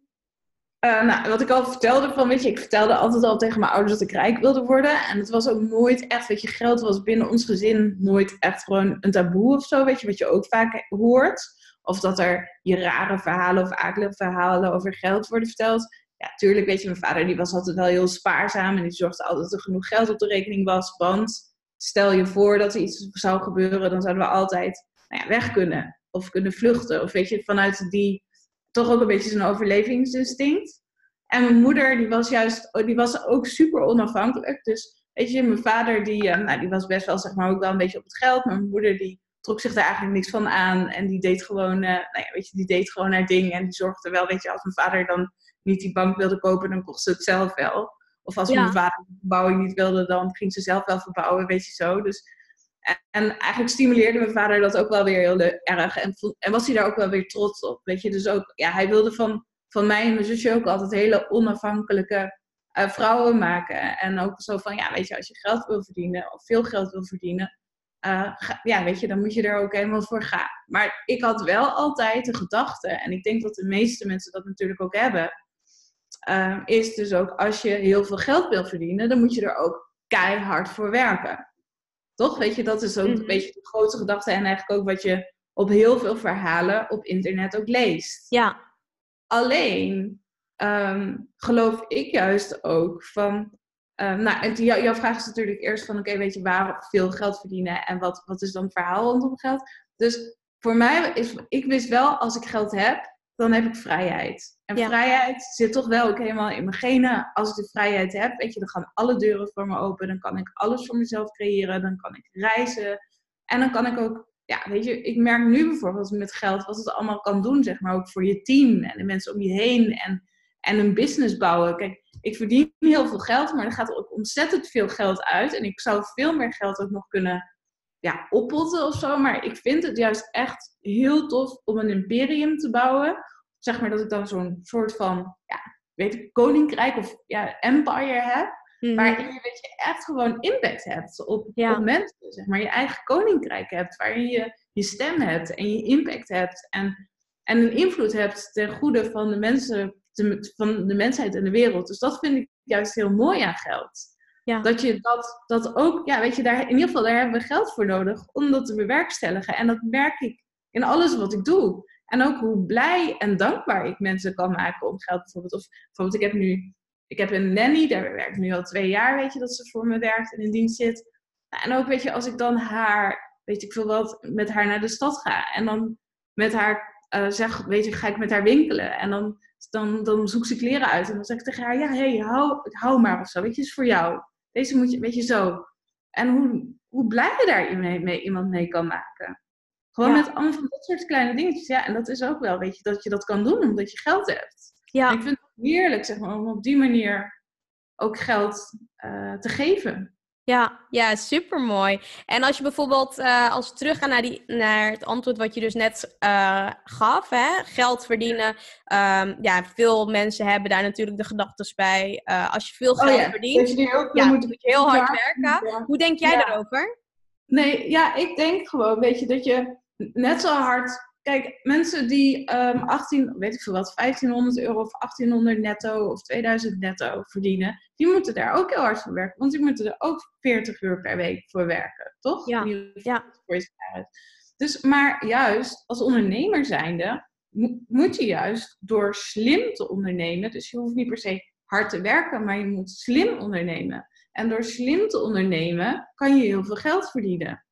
Uh, nou, wat ik al vertelde, van, weet je, ik vertelde altijd al tegen mijn ouders dat ik rijk wilde worden. En het was ook nooit echt, weet je, geld was binnen ons gezin nooit echt gewoon een taboe of zo, weet je, wat je ook vaak hoort. Of dat er je rare verhalen of akelige verhalen over geld worden verteld ja, tuurlijk, weet je, mijn vader die was altijd wel heel spaarzaam en die zorgde altijd dat er genoeg geld op de rekening was. Want stel je voor dat er iets zou gebeuren, dan zouden we altijd nou ja, weg kunnen of kunnen vluchten. Of weet je, vanuit die toch ook een beetje zo'n overlevingsinstinct. En mijn moeder, die was juist, die was ook super onafhankelijk. Dus weet je, mijn vader, die, eh, nou, die was best wel, zeg maar, ook wel een beetje op het geld. Maar mijn moeder, die trok zich daar eigenlijk niks van aan. En die deed gewoon, uh, nou ja, weet je, die deed gewoon haar ding. En die zorgde wel, weet je, als mijn vader dan niet die bank wilde kopen, dan kocht ze het zelf wel. Of als mijn vader de verbouwing niet wilde, dan ging ze zelf wel verbouwen, weet je zo. Dus, en, eigenlijk stimuleerde mijn vader dat ook wel weer heel erg. En, en was hij daar ook wel weer trots op, weet je. Dus ook, ja, hij wilde van, van mij en mijn zusje ook altijd hele onafhankelijke uh, vrouwen maken. En ook zo van, ja, weet je, als je geld wil verdienen, of veel geld wil verdienen, uh, ja, weet je, dan moet je er ook helemaal voor gaan. Maar ik had wel altijd de gedachte, en ik denk dat de meeste mensen dat natuurlijk ook hebben, uh, is dus ook als je heel veel geld wil verdienen, dan moet je er ook keihard voor werken. Toch? Weet je, dat is ook een mhm. beetje de grote gedachte en eigenlijk ook wat je op heel veel verhalen op internet ook leest. Ja. Alleen um, geloof ik juist ook van. Um, nou, en jouw vraag is natuurlijk eerst van: oké, weet je, waar veel geld verdienen en wat, wat is dan het verhaal rondom geld? Dus voor mij is, ik wist wel, als ik geld heb, dan heb ik vrijheid. En vrijheid zit toch wel ook helemaal in mijn genen. Als ik de vrijheid heb, weet je, dan gaan alle deuren voor me open. Dan kan ik alles voor mezelf creëren. Dan kan ik reizen. En dan kan ik ook, ja, weet je, ik merk nu bijvoorbeeld met geld wat het allemaal kan doen, zeg maar, ook voor je team en de mensen om je heen en, en een business bouwen. Kijk, ik verdien heel veel geld, maar er gaat ook ontzettend veel geld uit. En ik zou veel meer geld ook nog kunnen ja, oppotten of zo. Maar ik vind het juist echt heel tof om een imperium te bouwen. Zeg maar dat ik dan zo'n soort van, ja, weet ik, koninkrijk of ja, empire heb. Mm Waarin je, weet je echt gewoon impact hebt op, op mensen. Zeg maar je eigen koninkrijk hebt. Waarin je je stem hebt en je impact hebt. En, en een invloed hebt ten goede van de mensen, van de mensheid en de wereld. Dus dat vind ik juist heel mooi aan geld. Ja. Dat je dat, dat ook, ja, weet je, daar, in ieder geval daar hebben we geld voor nodig om dat te bewerkstelligen. En dat merk ik in alles wat ik doe. En ook hoe blij en dankbaar ik mensen kan maken om geld bijvoorbeeld. Of bijvoorbeeld, ik heb nu, ik heb een nanny, daar werkt nu al twee jaar, weet je, dat ze voor me werkt en in dienst zit. Nou, en ook, weet je, als ik dan haar, weet ik veel wat, met haar naar de stad ga. En dan met haar uh, zeg, weet je, ga ik met haar winkelen. En dan, dan, dan zoek ze kleren uit. En dan zeg ik tegen haar, ja, hé, hey, hou, hou maar of zo, weet je, is voor jou. Deze moet je, weet je, zo. En hoe, hoe blij je daar mee, iemand mee kan maken. Gewoon met allemaal van dat soort kleine dingetjes. Ja, en dat is ook wel, weet je, dat je dat kan doen omdat je geld hebt. Ja. ik vind het heerlijk, zeg maar, om op die manier ook geld uh, te geven. Ja, ja, super mooi. En als je bijvoorbeeld, uh, als we teruggaan naar, die, naar het antwoord wat je dus net uh, gaf, hè? geld verdienen. Um, ja, veel mensen hebben daar natuurlijk de gedachten bij. Uh, als je veel geld oh ja. verdient, dus je ja, moet je heel hard werken. Hoe denk jij daarover? Nee, ja, ik denk gewoon, weet je, dat je net zo hard Kijk, mensen die um, ehm, 18, weet ik veel wat, 1500 euro of 1800 netto of 2000 netto verdienen, die moeten daar ook heel hard voor werken. Want die moeten er ook 40 uur per week voor werken, toch? Ja. ja. Dus, maar juist als ondernemer zijnde, moet je juist door slim te ondernemen, dus je hoeft niet per se hard te werken, maar je moet slim ondernemen. En door slim te ondernemen kan je heel veel geld verdienen.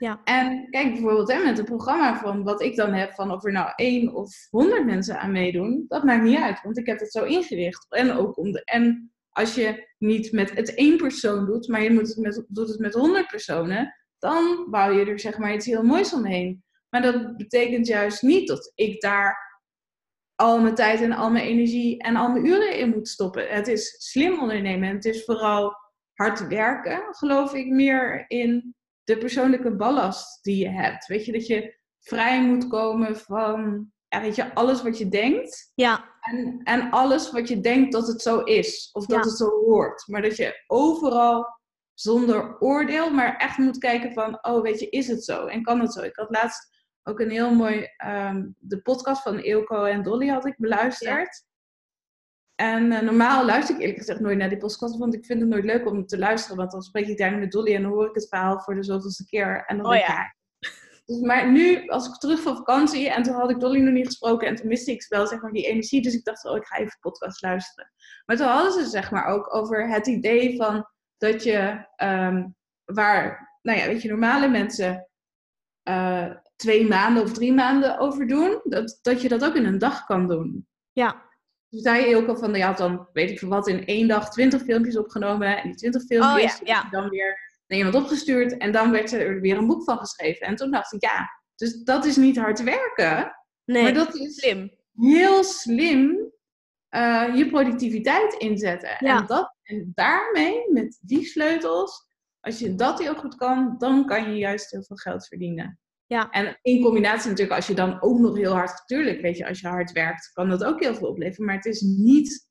Ja. En kijk bijvoorbeeld hè, met een programma van wat ik dan heb, van of er nou één of honderd mensen aan meedoen, dat maakt niet uit, want ik heb het zo ingericht. En, ook om de, en als je niet met het één persoon doet, maar je moet het met, doet het met honderd personen, dan bouw je er zeg maar iets heel moois omheen. Maar dat betekent juist niet dat ik daar al mijn tijd en al mijn energie en al mijn uren in moet stoppen. Het is slim ondernemen en het is vooral hard werken, geloof ik, meer in de persoonlijke ballast die je hebt. Weet je, dat je vrij moet komen van ja, weet je, alles wat je denkt. Ja. En, en alles wat je denkt dat het zo is. Of dat het zo hoort. Maar dat je overal zonder oordeel, maar echt moet kijken van, oh weet je, is het zo? En kan het zo? Ik had laatst ook een heel mooi, um, de podcast van Eelco en Dolly had ik beluisterd. En uh, normaal luister ik eerlijk gezegd nooit naar die podcast, want ik vind het nooit leuk om te luisteren. Want dan spreek ik daar met Dolly en dan hoor ik het verhaal voor de zoveelste keer. En dan oh, ja. Dus, maar nu, als ik terug van vakantie en toen had ik Dolly nog niet gesproken en toen miste ik wel zeg maar die energie. Dus ik dacht, oh, ik ga even podcast luisteren. Maar toen hadden ze zeg maar ook over het idee van dat je, um, waar, nou ja, weet je, normale mensen uh, twee maanden of drie maanden over doen, dat, dat je dat ook in een dag kan doen. Ja. Dus zei je ook al van, je had dan, weet ik veel wat, in één dag twintig filmpjes opgenomen. En die twintig filmpjes oh, ja, dan weer naar iemand opgestuurd. En dan werd er weer een boek van geschreven. En toen dacht ik, ja, dus dat is niet hard werken. Nee, maar dat is slim. heel slim uh, je productiviteit inzetten. Ja. En, dat, en daarmee, met die sleutels, als je dat heel goed kan, dan kan je juist heel veel geld verdienen. Ja. En in combinatie natuurlijk, als je dan ook nog heel hard, natuurlijk, weet je, als je hard werkt, kan dat ook heel veel opleveren. Maar het is niet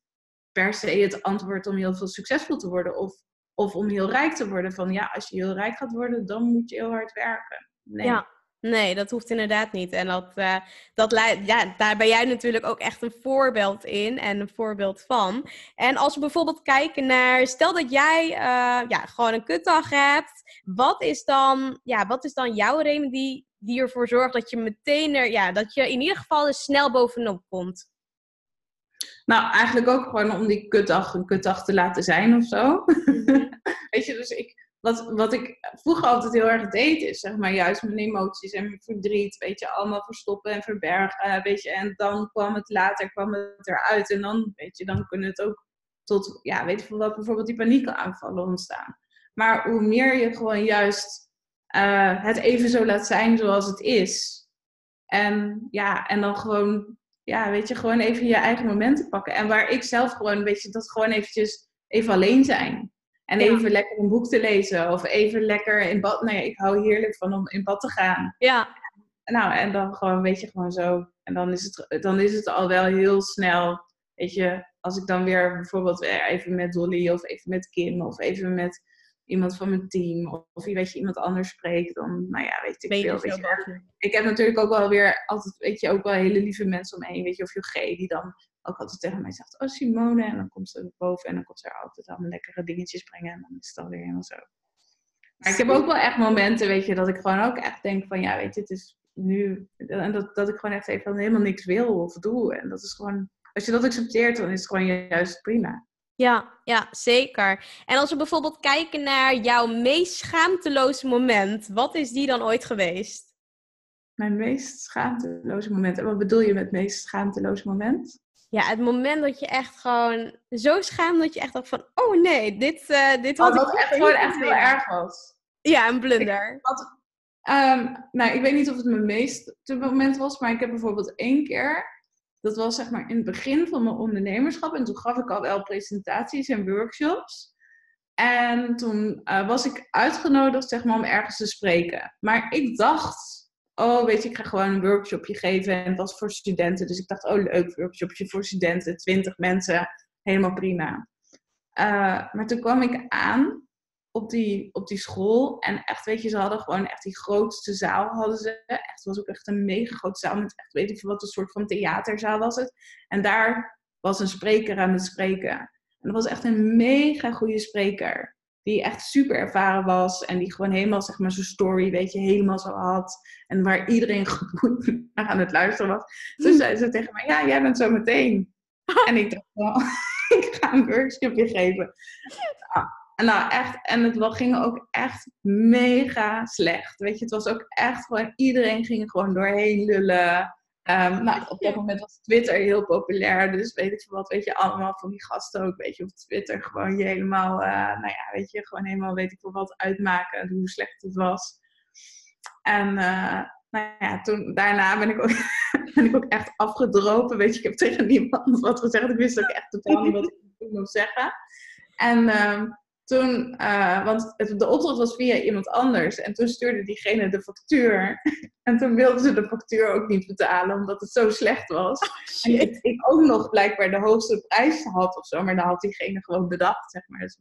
per se het antwoord om heel veel succesvol te worden of, of om heel rijk te worden. Van ja, als je heel rijk gaat worden, dan moet je heel hard werken. Nee. Ja. Nee, dat hoeft inderdaad niet. En dat, uh, dat ja, daar ben jij natuurlijk ook echt een voorbeeld in en een voorbeeld van. En als we bijvoorbeeld kijken naar, stel dat jij uh, ja, gewoon een kutdag hebt, wat is dan, ja, wat is dan jouw remedie die ervoor zorgt dat je meteen er, ja, dat je in ieder geval er snel bovenop komt? Nou, eigenlijk ook gewoon om die kutdag een kutdag te laten zijn of zo. Mhm. Weet je, dus ik, wat, wat ik vroeger altijd heel erg deed, is zeg maar juist mijn emoties en mijn verdriet, weet je, allemaal verstoppen en verbergen, weet je. En dan kwam het later, kwam het eruit. En dan, weet je, dan kunnen het ook tot, ja, weet je wat bijvoorbeeld die paniekaanvallen ontstaan. Maar hoe meer je gewoon juist uh, het even zo laat zijn zoals het is. En ja, en dan gewoon, ja, weet je, gewoon even je eigen momenten pakken. En waar ik zelf gewoon, weet je, dat gewoon eventjes even alleen zijn. En even lekker een boek te lezen. Of even lekker in bad. Nou ja, ik hou heerlijk van om in bad te gaan. Ja. Nou, en dan gewoon, weet je, gewoon zo. En dan is het, dan is het al wel heel snel. Weet je, als ik dan weer bijvoorbeeld even met Dolly of even met Kim of even met iemand van mijn team of, weet je, iemand anders spreekt, dan, nou ja, weet ik veel. Weet je. Ik heb natuurlijk ook wel weer altijd, weet je, ook wel hele lieve mensen om me heen, weet je, of G, die dan ook altijd tegen mij zegt, oh Simone, en dan komt ze boven en dan komt ze er altijd allemaal lekkere dingetjes brengen en dan is het alweer helemaal zo. Maar ik heb ook wel echt momenten, weet je, dat ik gewoon ook echt denk van, ja, weet je, het is nu, en dat, dat ik gewoon echt even helemaal niks wil of doe. En dat is gewoon, als je dat accepteert, dan is het gewoon juist prima. Ja, ja, zeker. En als we bijvoorbeeld kijken naar jouw meest schaamteloze moment, wat is die dan ooit geweest? Mijn meest schaamteloze moment. En wat bedoel je met meest schaamteloze moment? Ja, het moment dat je echt gewoon zo schaamt dat je echt dacht van, oh nee, dit, uh, dit had oh, ik echt gewoon echt heel erg was. Ja, een blunder. Ik, um, nou, ik weet niet of het mijn meest moment was, maar ik heb bijvoorbeeld één keer dat was zeg maar in het begin van mijn ondernemerschap. En toen gaf ik al wel presentaties en workshops. En toen uh, was ik uitgenodigd zeg maar, om ergens te spreken. Maar ik dacht, oh weet je, ik ga gewoon een workshopje geven. En het was voor studenten. Dus ik dacht, oh leuk, workshopje voor studenten. twintig mensen, helemaal prima. Uh, maar toen kwam ik aan op die, op die school. En echt, weet je, ze hadden gewoon echt die grootste zaal hadden ze. Echt, het was ook echt een mega grote zaal met echt, weet ik wat, een soort van theaterzaal was het. En daar was een spreker aan het spreken. En dat was echt een mega goede spreker. Die echt super ervaren was. En die gewoon helemaal, zeg maar, zijn story, weet je, helemaal zo had. En waar iedereen goed naar aan het luisteren was. Toen zei ze tegen mij, ja, jij bent zo meteen. En ik dacht, wel, ik ga een workshopje geven. En nou echt, en het ging ook echt mega slecht. Weet je, het was ook echt gewoon, iedereen ging gewoon doorheen lullen. Um, nou, op dat moment was Twitter heel populair, dus weet ik veel wat, weet je, allemaal van die gasten ook, weet je, op Twitter gewoon je helemaal, uh, nou ja, weet je, gewoon helemaal, weet ik veel wat, uitmaken, hoe slecht het was. En uh, nou ja, toen, daarna ben ik, ook, ben ik ook echt afgedropen, weet je, ik heb tegen niemand wat gezegd, ik wist ook echt totaal niet wat ik moest zeggen. En um, toen, uh, want de opdracht was via iemand anders. En toen stuurde diegene de factuur. En toen wilden ze de factuur ook niet betalen, omdat het zo slecht was. Oh, en ik, ik, ook nog blijkbaar de hoogste prijs had of zo. Maar dan had diegene gewoon bedacht, zeg maar. Dus.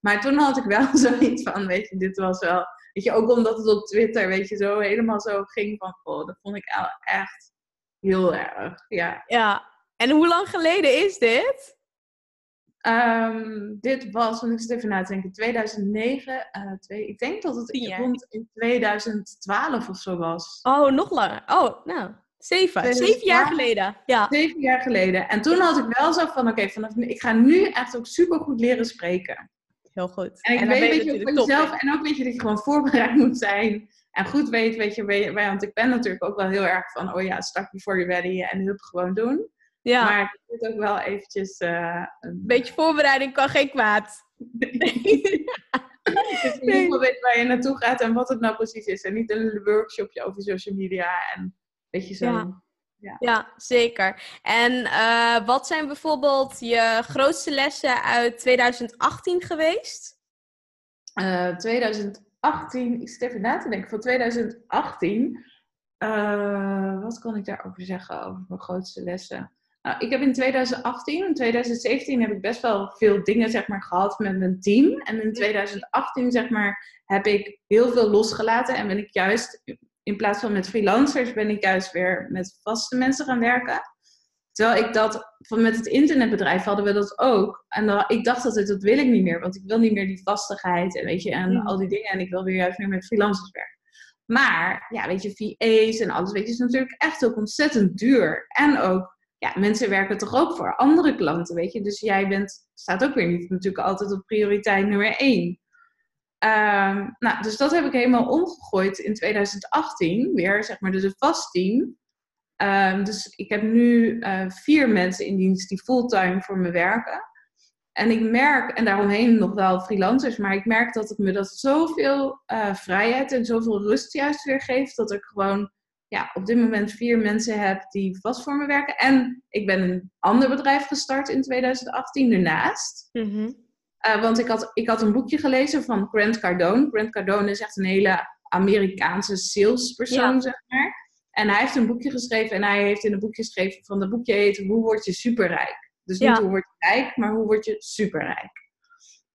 Maar toen had ik wel zoiets van, weet je, dit was wel... Weet je, ook omdat het op Twitter, weet je, zo helemaal zo ging van... Oh, dat vond ik echt heel erg, ja. Ja, en hoe lang geleden is dit? Um, dit was, want ik zit even na te denken, 2009. Uh, eh, twee, ik denk dat het rond in 2012 of zo was. Oh, nog langer. Oh, nou, zeven. Zeven jaar geleden. Ja. Zeven jaar geleden. En toen had ik wel zo van, oké, vanaf nu, ik ga nu echt ook super goed leren spreken. Heel goed. En ik weet, weet je, jezelf, en ook weet je dat je gewoon voorbereid moet zijn. En goed weet, weet je, want ik ben natuurlijk ook wel heel erg van, oh ja, start before you're ready en hup gewoon doen. Ja. Maar het moet ook wel eventjes... Uh, een beetje voorbereiding kan geen kwaad. dus in ieder weet waar je naartoe gaat en wat het nou precies is. En niet een workshopje over social media en weet je zo. Ja. Ja. ja, zeker. En uh, wat zijn bijvoorbeeld je grootste lessen uit 2018 geweest? Uh, 2018, ik zit even na te denken, van 2018, uh, wat kan ik daarover zeggen over mijn grootste lessen? Nou, ik heb in 2018, in 2017 heb ik best wel veel dingen zeg maar, gehad met mijn team. En in 2018 zeg maar, heb ik heel veel losgelaten en ben ik juist, in plaats van met freelancers, ben ik juist weer met vaste mensen gaan werken. Terwijl ik dat, van met het internetbedrijf hadden we dat ook. En dan, ik dacht altijd, dat wil ik niet meer, want ik wil niet meer die vastigheid en, weet je, en al die dingen. En ik wil weer juist meer met freelancers werken. Maar, ja, weet je, VA's en alles, weet je, is natuurlijk echt ook ontzettend duur. En ook ja, mensen werken toch ook voor andere klanten, weet je. Dus jij bent, staat ook weer niet natuurlijk altijd op prioriteit nummer één. Um, nou, dus dat heb ik helemaal omgegooid in 2018 weer, zeg maar, dus een vast team. Um, dus ik heb nu uh, vier mensen in dienst die fulltime voor me werken. En ik merk, en daaromheen nog wel freelancers, maar ik merk dat het me dat zoveel uh, vrijheid en zoveel rust juist weer geeft, dat ik gewoon ja, op dit moment vier mensen heb die vast voor me werken. En ik ben een ander bedrijf gestart in 2018 ernaast. Mm want ik had, ik had een boekje gelezen van Grant Cardone. Grant Cardone is echt een hele Amerikaanse salespersoon, zeg maar. En hij heeft een boekje geschreven en hij heeft in een boekje geschreven van dat boekje heet Hoe word je superrijk? Dus niet hoe word je rijk, maar hoe word je superrijk?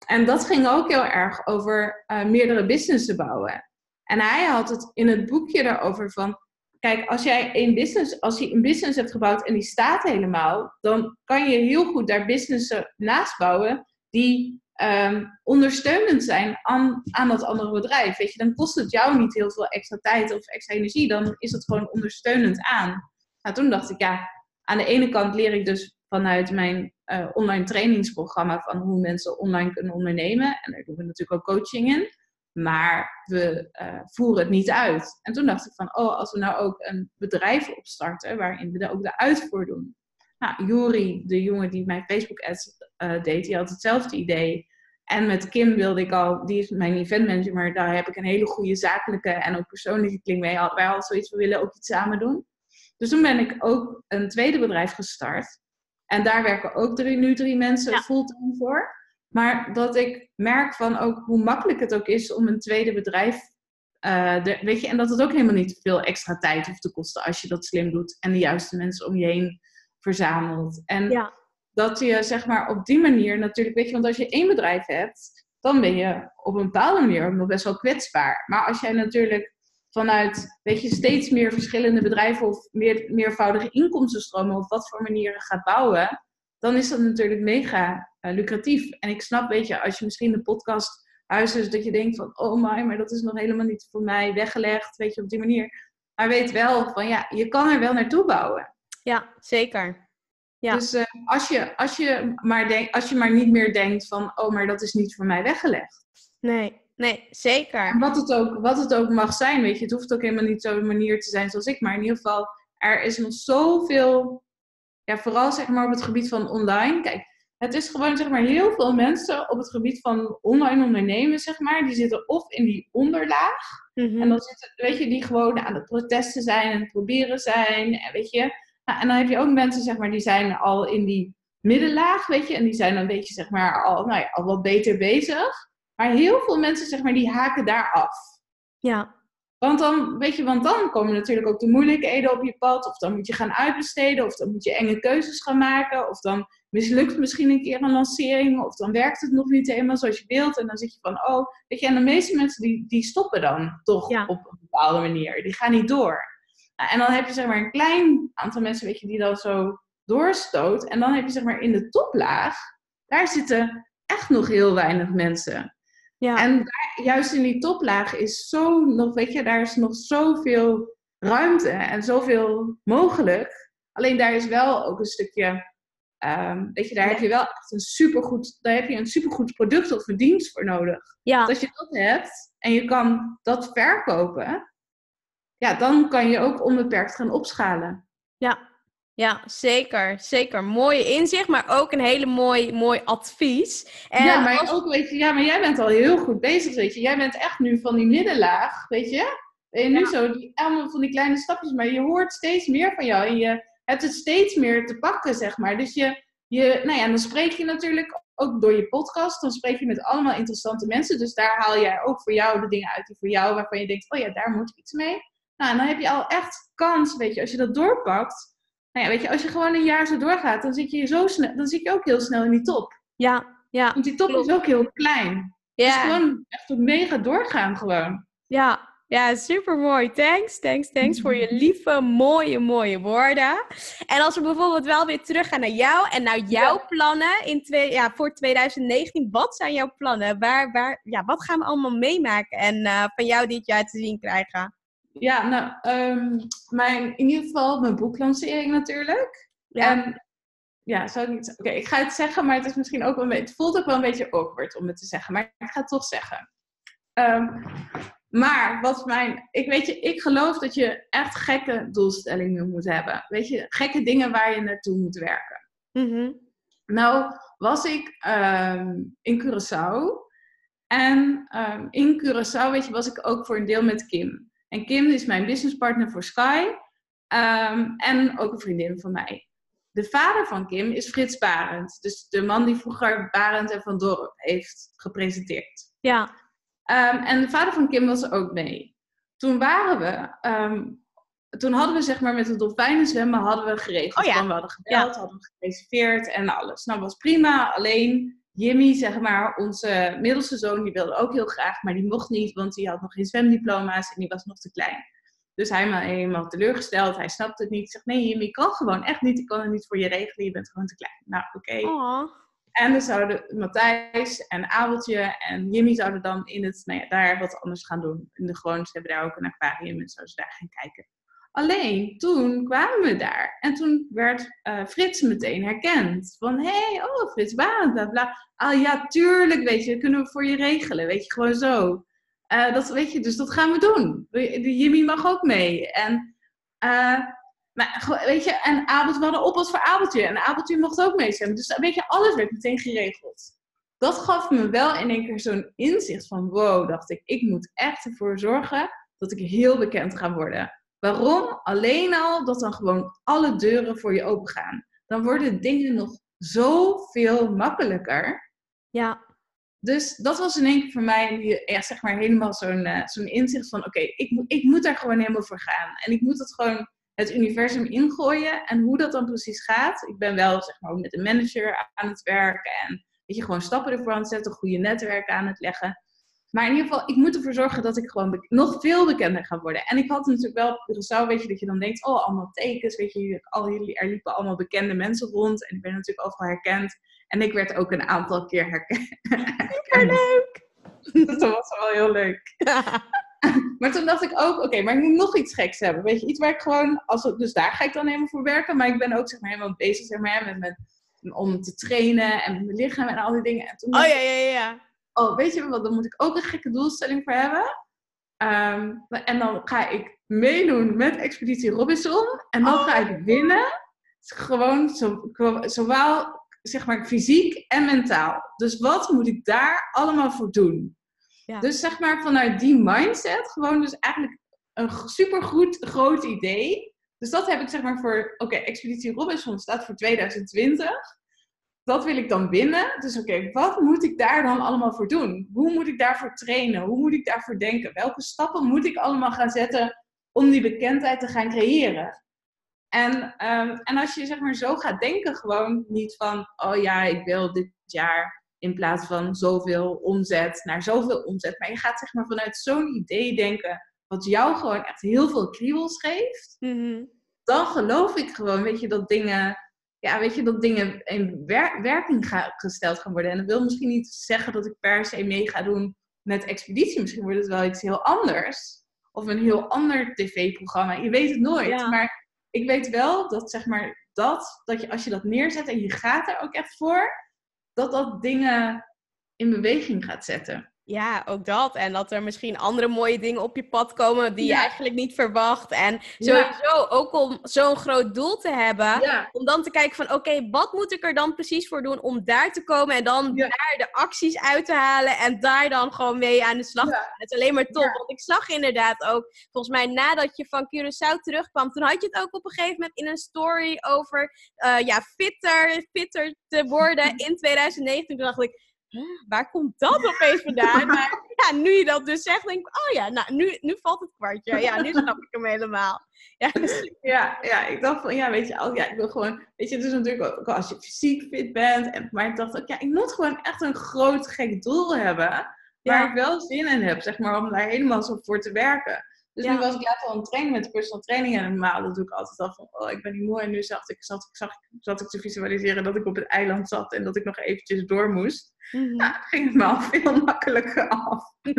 En dat ging ook heel erg over uh, meerdere businessen bouwen. En hij had het in het boekje daarover van Kijk, als jij een business, als je een business hebt gebouwd en die staat helemaal, dan kan je heel goed daar businessen naast bouwen die um, ondersteunend zijn aan, aan dat andere bedrijf. Weet je, dan kost het jou niet heel veel extra tijd of extra energie, dan is het gewoon ondersteunend aan. Nou, toen dacht ik, ja, aan de ene kant leer ik dus vanuit mijn uh, online trainingsprogramma van hoe mensen online kunnen ondernemen. En daar doen we natuurlijk ook coaching in. Maar we uh, voeren het niet uit. En toen dacht ik van, oh, als we nou ook een bedrijf opstarten waarin we ook de uitvoer doen. Nou, Juri, de jongen die mijn Facebook ads uh, deed, die had hetzelfde idee. En met Kim wilde ik al, die is mijn event manager, maar daar heb ik een hele goede zakelijke en ook persoonlijke kling mee. Wij hadden zoiets, we willen ook iets samen doen. Dus toen ben ik ook een tweede bedrijf gestart. En daar werken ook drie, nu drie mensen fulltime voor. Maar dat ik merk van ook hoe makkelijk het ook is om een tweede bedrijf. Uh, weet je, en dat het ook helemaal niet veel extra tijd hoeft te kosten als je dat slim doet en de juiste mensen om je heen verzamelt. En ja. dat je zeg maar op die manier natuurlijk, weet je, want als je één bedrijf hebt, dan ben je op een bepaalde manier nog best wel kwetsbaar. Maar als jij natuurlijk vanuit, weet je, steeds meer verschillende bedrijven of meer, meervoudige inkomstenstromen op wat voor manieren gaat bouwen, dan is dat natuurlijk mega lucratief. En ik snap, weet je, als je misschien de podcast luistert, dat je denkt van, oh my, maar dat is nog helemaal niet voor mij weggelegd, weet je, op die manier. Maar weet wel van, ja, je kan er wel naartoe bouwen. Ja, zeker. Ja. Dus uh, als, je, als, je maar denk, als je maar niet meer denkt van, oh, maar dat is niet voor mij weggelegd. Nee, nee, zeker. En wat het ook, wat het ook mag zijn, weet je, het hoeft ook helemaal niet zo'n manier te zijn zoals ik, maar in ieder geval, er is nog zoveel, ja, vooral zeg maar op het gebied van online. Kijk, het is gewoon zeg maar heel veel mensen op het gebied van online ondernemen, zeg maar, die zitten of in die onderlaag. Mhm. En dan zitten, weet je, die gewoon aan het protesten zijn en het proberen zijn. En weet je, nou, en dan heb je ook mensen, zeg maar, die zijn al in die middenlaag, weet je, en die zijn dan een beetje, zeg maar, al, nou ja, al wat beter bezig. Maar heel veel mensen, zeg maar, die haken daar af. Ja. Want dan, weet je, want dan komen natuurlijk ook de moeilijkheden op je pad. Of dan moet je gaan uitbesteden. Of dan moet je enge keuzes gaan maken. Of dan mislukt misschien een keer een lancering. Of dan werkt het nog niet helemaal zoals je wilt. En dan zit je van, oh, weet je. En de meeste mensen die, die stoppen dan toch op een bepaalde manier. Die gaan niet door. Nou, en dan heb je zeg maar een klein aantal mensen, weet je, die dan zo doorstoot. En dan heb je zeg maar in de toplaag, daar zitten echt nog heel weinig mensen. Ja. En daar, juist in die toplaag is zo nog, weet je, daar is nog zoveel ruimte en zoveel mogelijk. Alleen daar is wel ook een stukje, um, weet je, daar heb je wel echt een supergoed, daar heb je een supergoed product of een dienst voor nodig. Ja. als je dat hebt en je kan dat verkopen, ja, dan kan je ook onbeperkt gaan opschalen. Ja, ja, zeker. Zeker. Mooie inzicht, maar ook een hele mooi, mooi advies. En ja, maar ook, weet je, ja, maar jij bent al heel goed bezig, weet je. Jij bent echt nu van die middenlaag, weet je. En nu zo, die, allemaal van die kleine stapjes, maar je hoort steeds meer van jou. En je hebt het steeds meer te pakken, zeg maar. Dus je, je nou ja, dan spreek je natuurlijk ook door je podcast. Dan spreek je met allemaal interessante mensen. Dus daar haal jij ook voor jou de dingen uit die voor jou, waarvan je denkt, oh ja, daar moet ik iets mee. Nou, en dan heb je al echt kans, weet je, als je dat doorpakt nou ja, weet je, als je gewoon een jaar zo doorgaat, dan zit je, zo snel, dan zit je ook heel snel in die top. Ja, ja. Want die top is ook heel klein. Ja. Dus gewoon echt mega doorgaan gewoon. Ja, ja, super mooi. Thanks, thanks, thanks voor je lieve, mooie, mooie woorden. En als we bijvoorbeeld wel weer teruggaan naar jou en naar jouw plannen in twee, ja, voor 2019. Wat zijn jouw plannen? Waar, waar, ja, wat gaan we allemaal meemaken en uh, van jou dit jaar te zien krijgen? Ja, nou, um, mijn, in ieder geval mijn boeklancering natuurlijk. Ja. En, ja, zou ik niet... Oké, ik ga het zeggen, maar het is misschien ook wel een beetje... Het voelt ook wel een beetje awkward om het te zeggen, maar ik ga het toch zeggen. Um, maar wat mijn... Ik weet je, ik geloof dat je echt gekke doelstellingen moet hebben. Weet je, gekke dingen waar je naartoe moet werken. Mm Nou, was ik um, in Curaçao. En in Curaçao, weet je, was ik ook voor een deel met Kim. En Kim is mijn businesspartner voor Sky. Ehm, en ook een vriendin van mij. De vader van Kim is Frits Barend. Dus de man die vroeger Barend en Van Dorp heeft gepresenteerd. Ja. Ehm, en de vader van Kim was er ook mee. Toen waren we... Ehm, toen hadden we zeg maar met het dolfijnen zwemmen hadden we geregeld. Oh ja. we hadden gebeld, hadden we gereserveerd en alles. Nou, was prima. Alleen Jimmy, zeg maar, onze middelste zoon, die wilde ook heel graag, maar die mocht niet, want die had nog geen zwemdiploma's en die was nog te klein. Dus hij was helemaal teleurgesteld, hij snapte het niet. Ik zeg, nee Jimmy, ik kan gewoon echt niet, ik kan het niet voor je regelen, je bent gewoon te klein. Nou, oké. En dan zouden Matthijs en Abeltje en Jimmy zouden dan in het, nou ja, daar wat anders gaan doen. In de gewoon, ze hebben daar ook een aquarium en zo, ze daar gaan kijken. Alleen toen kwamen we daar en toen werd uh, Frits meteen herkend. Van hé, hey, oh Frits Barend, bla bla. Ah ja, tuurlijk, weet je, kunnen we voor je regelen. Weet je, gewoon zo. Uh, dat, weet je, dus dat gaan we doen. Jimmy mag ook mee. En, uh, maar, weet je, en Abelt, we hadden oppas voor Abeltje. En Abeltje mocht ook meestemmen. Dus weet je, alles werd meteen geregeld. Dat gaf me wel in één keer zo'n inzicht van wow, dacht ik, ik moet echt ervoor zorgen dat ik heel bekend ga worden. Waarom? Alleen al dat dan gewoon alle deuren voor je open gaan. Dan worden dingen nog zoveel makkelijker. Ja. Dus dat was in één keer voor mij ja, zeg maar helemaal zo'n uh, zo'n inzicht van... oké, ik, moet, ik moet daar gewoon helemaal voor gaan. En ik moet het gewoon het universum ingooien. En hoe dat dan precies gaat... Ik ben wel zeg maar met een manager aan het werken. En weet je, gewoon stappen ervoor aan het zetten. Goede netwerken aan het leggen. Maar in ieder geval, ik moet ervoor zorgen dat ik gewoon nog veel bekender ga worden. En ik had natuurlijk wel Curaçao, weet je, dat je dan denkt, oh, allemaal tekens, weet je, al, er liepen allemaal bekende mensen rond. En ik ben natuurlijk overal herkend. En ik werd ook een aantal keer herkend. Super leuk! dat was wel heel leuk. maar toen dacht ik ook, oké, maar ik moet nog iets geks hebben. Weet je, iets waar ik gewoon, als, dus daar ga ik dan helemaal voor werken. Maar ik ben ook zeg maar helemaal bezig zeg maar, met, met, om te trainen en met mijn lichaam en al die dingen. En toen oh ja, ja, ja. Oh, weet je wat, dan moet ik ook een gekke doelstelling voor hebben. Ehm, en dan ga ik meedoen met Expeditie Robinson. En dan ga ik oh. winnen. Gewoon zo, zowel zeg maar fysiek en mentaal. Dus wat moet ik daar allemaal voor doen? Ja. Dus zeg maar vanuit die mindset, gewoon dus eigenlijk een supergoed groot idee. Dus dat heb ik zeg maar voor, oké, Expeditie Robinson staat voor 2020. Dat wil ik dan winnen. Dus oké, wat moet ik daar dan allemaal voor doen? Hoe moet ik daarvoor trainen? Hoe moet ik daarvoor denken? Welke stappen moet ik allemaal gaan zetten om die bekendheid te gaan creëren? En, ehm, en als je zeg maar zo gaat denken, gewoon niet van, oh ja, ik wil dit jaar in plaats van zoveel omzet naar zoveel omzet. Maar je gaat zeg maar vanuit zo'n idee denken, wat jou gewoon echt heel veel kriebels geeft. Mhm. Dan geloof ik gewoon, weet je, dat dingen, ja, weet je, dat dingen in werking gesteld gaan worden. En dat wil misschien niet zeggen dat ik per se mee ga doen met expeditie. Misschien wordt het wel iets heel anders. Of een heel ander tv-programma. Je weet het nooit. Maar ik weet wel dat, zeg maar, dat, dat je als je dat neerzet en je gaat er ook echt voor, dat dat dingen in beweging gaat zetten. Ja, ook dat. En dat er misschien andere mooie dingen op je pad komen die je eigenlijk niet verwacht. En sowieso ook om zo'n groot doel te hebben. Om dan te kijken van oké, wat moet ik er dan precies voor doen om daar te komen. En dan daar de acties uit te halen. En daar dan gewoon mee aan de slag te gaan. Het is alleen maar top. Want ik zag inderdaad ook, volgens mij nadat je van Curaçao terugkwam. Toen had je het ook op een gegeven moment in een story over uh, ja, fitter, fitter te worden in 2019. Toen dacht ik waar komt dat opeens vandaan? Maar ja, nu je dat dus zegt, denk ik, oh ja, nou, nu, nu valt het kwartje. Ja, nu snap ik hem helemaal. Ja, ja, ja, ik dacht van, ja, weet je, ja, ik wil gewoon, weet je, het is natuurlijk ook als je fysiek fit bent. En, maar ik dacht ook, ja, ik moet gewoon echt een groot gek doel hebben. Waar ik wel zin in heb, zeg maar, om daar helemaal zo voor te werken. Dus nu was ik later aan het trainen met personal training. En normaal dat doe ik altijd al van, oh, ik ben niet moe. En nu zat ik, zat, zag, zat ik te visualiseren dat ik op het eiland zat en dat ik nog eventjes door moest. Mm Nou, ging het me al veel makkelijker af.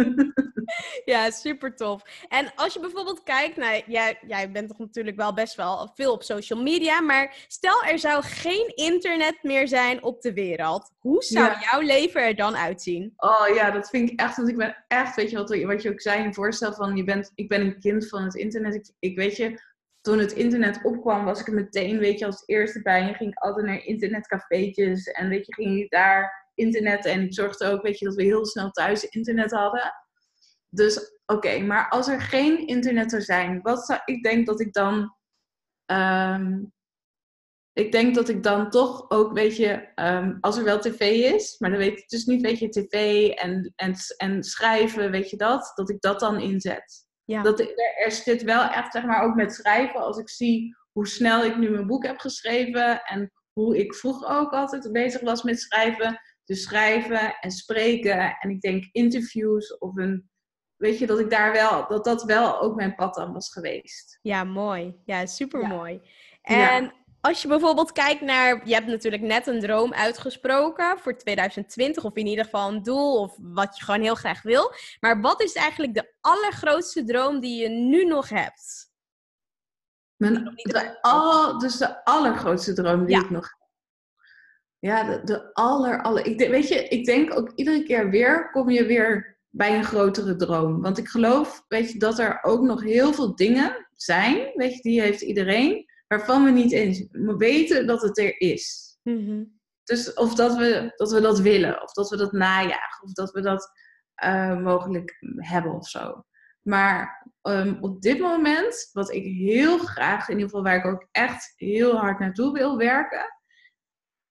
ja, super tof. En als je bijvoorbeeld kijkt naar, jij, jij bent toch natuurlijk wel best wel veel op social media, maar stel er zou geen internet meer zijn op de wereld. Hoe zou jouw leven er dan uitzien? Oh ja, dat vind ik echt, want ik ben echt, weet je wat, wat je ook zei in voorstel van, je bent, ik ben een kind van het internet. Ik, ik weet je, toen het internet opkwam, was ik er meteen, weet je, als eerste bij. En ging ik altijd naar internetcafeetjes en weet je, ging je daar internet. En ik zorgde ook, weet je, dat we heel snel thuis internet hadden. Dus oké, maar als er geen internet zou zijn, wat zou ik denk dat ik dan. Ehm, ik denk dat ik dan toch ook, weet je, ehm, als er wel tv is, maar dan weet ik dus niet, weet je, tv en, en, en schrijven, weet je dat, dat ik dat dan inzet. Ja. Dat er, er zit wel echt, zeg maar, ook met schrijven, als ik zie hoe snel ik nu mijn boek heb geschreven en hoe ik vroeger ook altijd bezig was met schrijven, dus schrijven en spreken. En ik denk interviews of een. Weet je, dat ik daar wel, dat dat wel ook mijn pad dan was geweest. Ja, mooi. Ja, super mooi. En als je bijvoorbeeld kijkt naar, je hebt natuurlijk net een droom uitgesproken voor 2020, of in ieder geval een doel, of wat je gewoon heel graag wil. Maar wat is eigenlijk de allergrootste droom die je nu nog hebt? Mijn, de, al, dus de allergrootste droom die ik nog heb. Ja, de, de aller, aller. Ik weet je, ik denk ook iedere keer weer kom je weer bij een grotere droom. Want ik geloof, weet je, dat er ook nog heel veel dingen zijn, weet je, die heeft iedereen, waarvan we niet eens weten dat het er is. Mhm. Dus of dat we, dat we dat willen, of dat we dat najagen, of dat we dat uh, mogelijk hebben of zo. Maar um, op dit moment, wat ik heel graag, in ieder geval waar ik ook echt heel hard naartoe wil werken,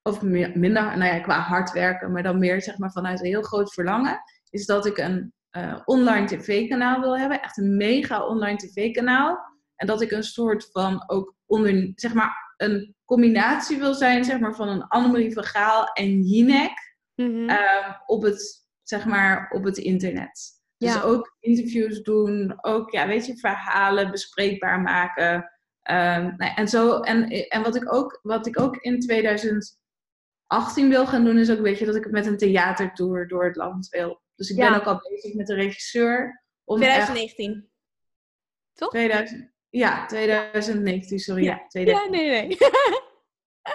of minder, nou ja, qua hard werken, maar dan meer zeg maar vanuit een heel groot verlangen, is dat ik een uh, online tv-kanaal wil hebben. Echt een mega online tv-kanaal. En dat ik een soort van ook onder, zeg maar, een combinatie wil zijn, zeg maar, van een Annemarie van Gaal en Jinek mm op het, zeg maar, op het internet. Dus ook interviews doen, ook, ja, weet je, verhalen bespreekbaar maken. Um, en, zo, en, en wat, ik ook, wat ik ook in 2000 18 wil gaan doen, is ook een beetje dat ik met een theatertour door het land wil. Dus ik ben ook al bezig met de regisseur 2019. Toch? 2000, ja, 2019, sorry. Ja, ja nee, nee.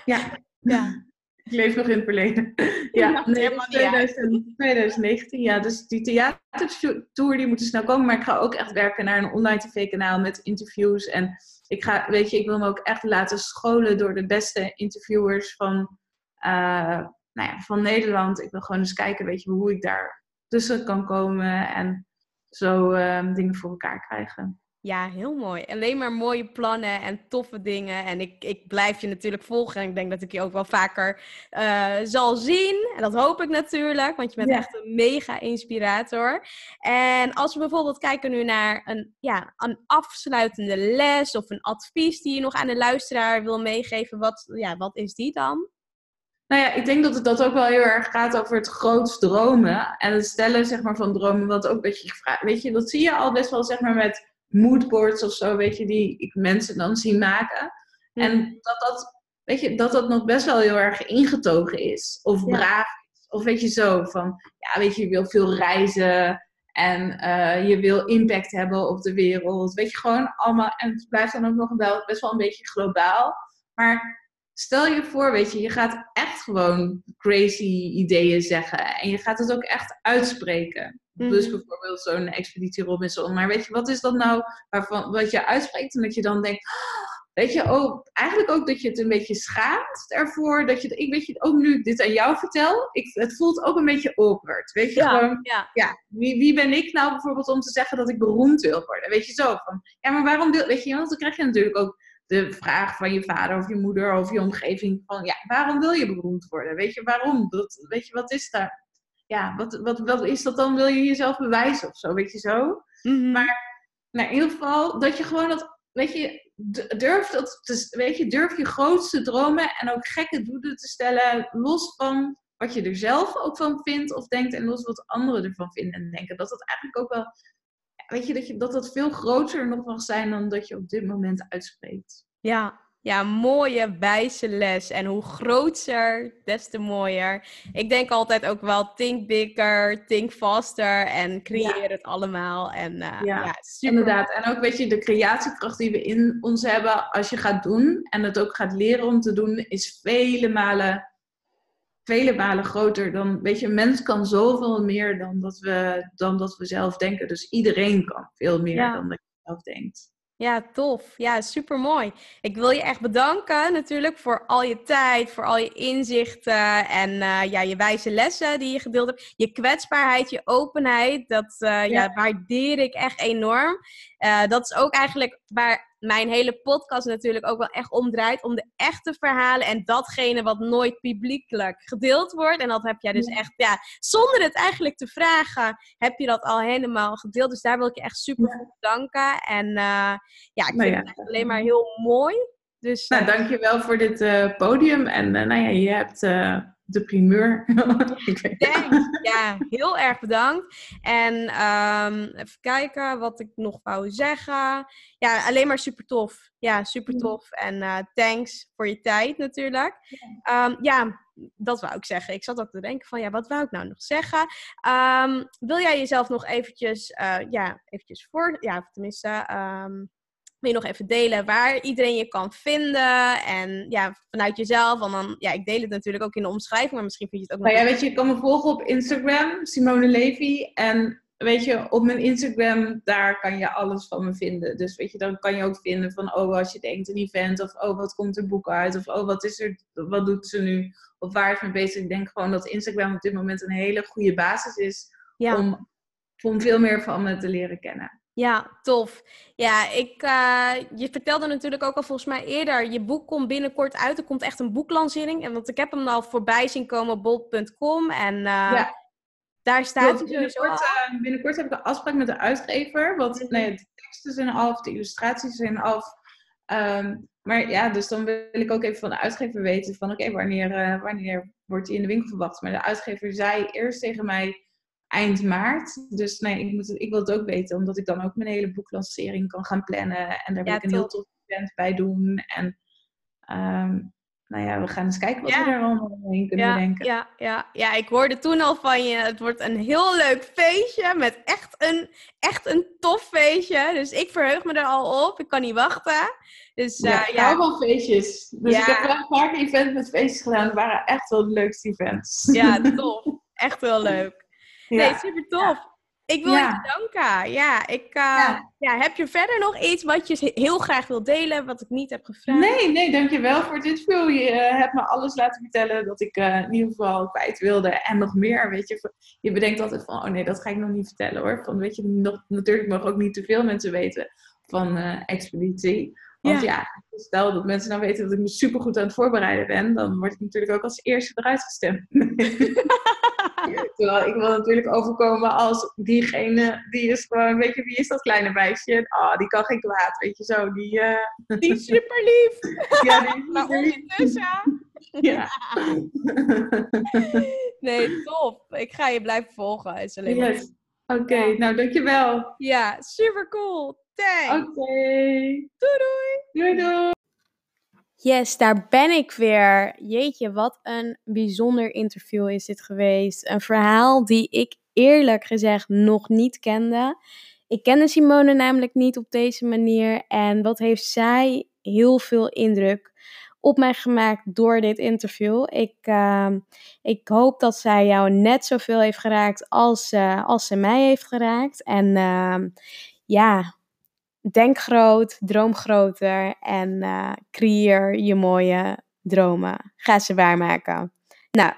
ja. ja. Ik leef nog in het verleden. Ja, nee, 2000, 2019. Ja, dus die theatertour die moet er snel komen. Maar ik ga ook echt werken naar een online tv-kanaal met interviews. En ik ga, weet je, ik wil me ook echt laten scholen door de beste interviewers van, uh, nou ja, van Nederland. Ik wil gewoon eens kijken, weet je, hoe ik daar tussen kan komen. En zo uh, dingen voor elkaar krijgen. Ja, heel mooi. Alleen maar mooie plannen en toffe dingen. En ik, ik blijf je natuurlijk volgen. En ik denk dat ik je ook wel vaker uh, zal zien. En dat hoop ik natuurlijk, want je bent echt een mega inspirator. En als we bijvoorbeeld kijken nu naar een, ja, een afsluitende les of een advies die je nog aan de luisteraar wil meegeven, wat, ja, wat is die dan? Nou ja, ik denk dat het dat ook wel heel erg gaat over het groots dromen. En het stellen zeg maar, van dromen, wat ook een beetje gevraagd. Weet je, dat zie je al best wel zeg maar met moodboards of zo, weet je, die ik mensen dan zie maken. En dat dat, weet je, dat dat nog best wel heel erg ingetogen is. Of braaf is. Of weet je zo, van, ja, weet je, je wil veel reizen. En uh, je wil impact hebben op de wereld. Weet je, gewoon allemaal. En het blijft dan ook nog wel best wel een beetje globaal. Maar stel je voor, weet je, je gaat echt gewoon crazy ideeën zeggen. En je gaat het ook echt uitspreken. Dus mhm. bijvoorbeeld zo'n expeditie Robinson. Maar weet je, wat is dat nou waarvan, wat je uitspreekt en dat je dan denkt... Weet je, ook, eigenlijk ook dat je het een beetje schaamt ervoor. Dat je, ik weet je, ook nu ik dit aan jou vertel, ik, het voelt ook een beetje awkward. Weet je, gewoon, ja. ja wie, wie ben ik nou bijvoorbeeld om te zeggen dat ik beroemd wil worden? Weet je, zo van, ja, maar waarom wil, weet je, want dan krijg je natuurlijk ook de vraag van je vader of je moeder of je omgeving van, ja, waarom wil je beroemd worden? Weet je, waarom? Dat, weet je, wat is daar? ja, wat, wat, wat is dat dan? Wil je jezelf bewijzen of zo, weet je zo? Mhm. Maar nou, in ieder geval dat je gewoon dat, weet je, durf dat, te, weet je, durf je grootste dromen en ook gekke doelen te stellen, los van wat je er zelf ook van vindt of denkt en los wat anderen ervan vinden en denken. Dat dat eigenlijk ook wel, weet je, dat, je, dat dat veel groter nog mag zijn dan dat je op dit moment uitspreekt. Ja, ja, mooie wijze les. En hoe groter, des te mooier. Ik denk altijd ook wel think bigger, think faster en creëer het allemaal. En, uh, ja, ja inderdaad. En ook weet je, de creatiekracht die we in ons hebben als je gaat doen en het ook gaat leren om te doen, is vele malen, vele malen groter dan, weet je, een mens kan zoveel meer dan dat we, dan dat we zelf denken. Dus iedereen kan veel meer dan dat je zelf denkt. Ja, tof. Ja, super mooi. Ik wil je echt bedanken natuurlijk voor al je tijd, voor al je inzichten en uh, ja, je wijze lessen die je gedeeld hebt. Je kwetsbaarheid, je openheid, dat uh, ja. ja. waardeer ik echt enorm. Uh, dat is ook eigenlijk waar mijn hele podcast natuurlijk ook wel echt omdraait. Om de echte verhalen en datgene wat nooit publiekelijk gedeeld wordt. En dat heb jij dus echt, ja, zonder het eigenlijk te vragen, heb je dat al helemaal gedeeld. Dus daar wil ik je echt super voor bedanken. En uh, ja, ik nou vind het alleen maar heel mooi. Dus, nou, uh, dankjewel voor dit podium. En nou ja, je hebt de primeur. ja, heel erg bedankt. En um, even kijken wat ik nog wou zeggen. Ja, alleen maar super tof. Ja, super mm. tof. En uh, thanks voor je tijd natuurlijk. Ja. Um, ja, dat wou ik zeggen. Ik zat ook te denken van, ja, wat wou ik nou nog zeggen? Um, wil jij jezelf nog eventjes, uh, ja, eventjes voor, ja, tenminste, wil je nog even delen waar iedereen je kan vinden. En ja, vanuit jezelf. En dan, ja, ik deel het natuurlijk ook in de omschrijving, maar misschien vind je het ook nog... Nou ja, weet je, je kan me volgen op Instagram, Simone Levy. En weet je, op mijn Instagram, daar kan je alles van me vinden. Dus weet je, dan kan je ook vinden van, oh, als je denkt een event. Of, oh, wat komt er boek uit? Of, oh, wat is er, wat doet ze nu? Of waar is mee bezig? Ik denk gewoon dat Instagram op dit moment een hele goede basis is om, om veel meer van me te leren kennen. Ja, tof. Ja, ik, uh, je vertelde natuurlijk ook al volgens mij eerder, je boek komt binnenkort uit. Er komt echt een boeklancering. En want ik heb hem al voorbij zien komen op bol.com. En uh, ja. daar staat ja, binnenkort, uh, binnenkort heb ik een afspraak met de uitgever. Want mhm. nee, de teksten zijn af, de illustraties zijn af. Um, maar ja, dus dan wil ik ook even van de uitgever weten van oké, okay, wanneer, wanneer wordt die in de winkel verwacht? Maar de uitgever zei eerst tegen mij eind maart. Dus nee, ik, moet ik wil het ook weten, omdat ik dan ook mijn hele boeklancering kan gaan plannen. En daar wil ik een heel tof event bij doen. En um, nou ja, we gaan eens kijken wat we er allemaal heen kunnen ja, denken. Ja, ja, ja, ik hoorde toen al van je, het wordt een heel leuk feestje met echt een, echt een tof feestje. Dus ik verheug me er al op, ik kan niet wachten. Dus, ja, uh, ik hou van feestjes. Dus ik heb wel een paar events met feestjes gedaan. Het waren echt wel de leukste events. Ja, tof. Echt heel leuk. Nee, super tof. Ik wil je bedanken. Ja, ik, uh, ja. heb je verder nog iets wat je heel graag wil delen, wat ik niet heb gevraagd? Nee, nee, dankjewel voor dit interview. Je uh, hebt me alles laten vertellen dat ik uh, in ieder geval kwijt wilde en nog meer. Weet je, je bedenkt altijd van, oh nee, dat ga ik nog niet vertellen hoor. Van, weet je, nog, natuurlijk mogen ook niet te veel mensen weten van Expeditie. Want ja. stel dat mensen nou weten dat ik me super goed aan het voorbereiden ben, dan word ik natuurlijk ook als eerste eruit gestemd. Terwijl ik wil natuurlijk overkomen als diegene, die is gewoon, weet je, wie is dat kleine meisje? Ah, oh, die kan geen kwaad, weet je zo. Die, uh... die is super lief. ja, die is maar ondertussen. ja. nee, top. Ik ga je blijven volgen. Is alleen yes. Oké, okay, nou dankjewel. Ja, super cool. Oké. Okay. Doei doei. Doei doei. Yes, daar ben ik weer. Jeetje, wat een bijzonder interview is dit geweest. Een verhaal die ik eerlijk gezegd nog niet kende. Ik kende Simone namelijk niet op deze manier. En wat heeft zij heel veel indruk op mij gemaakt door dit interview. Ik, uh, ik hoop dat zij jou net zoveel heeft geraakt als, uh, als ze mij heeft geraakt. En uh, ja, denk groot, droom groter en uh, creëer je mooie dromen. Ga ze waarmaken. Nou,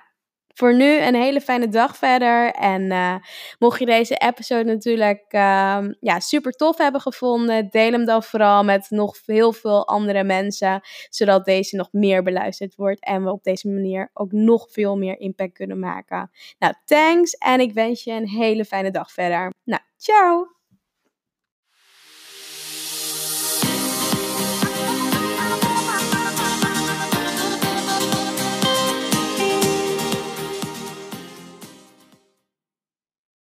voor nu een hele fijne dag verder. En uh, mocht je deze episode natuurlijk uh, ja, super tof hebben gevonden, deel hem dan vooral met nog heel veel andere mensen, zodat deze nog meer beluisterd wordt en we op deze manier ook nog veel meer impact kunnen maken. Nou, thanks en ik wens je een hele fijne dag verder. Nou, ciao!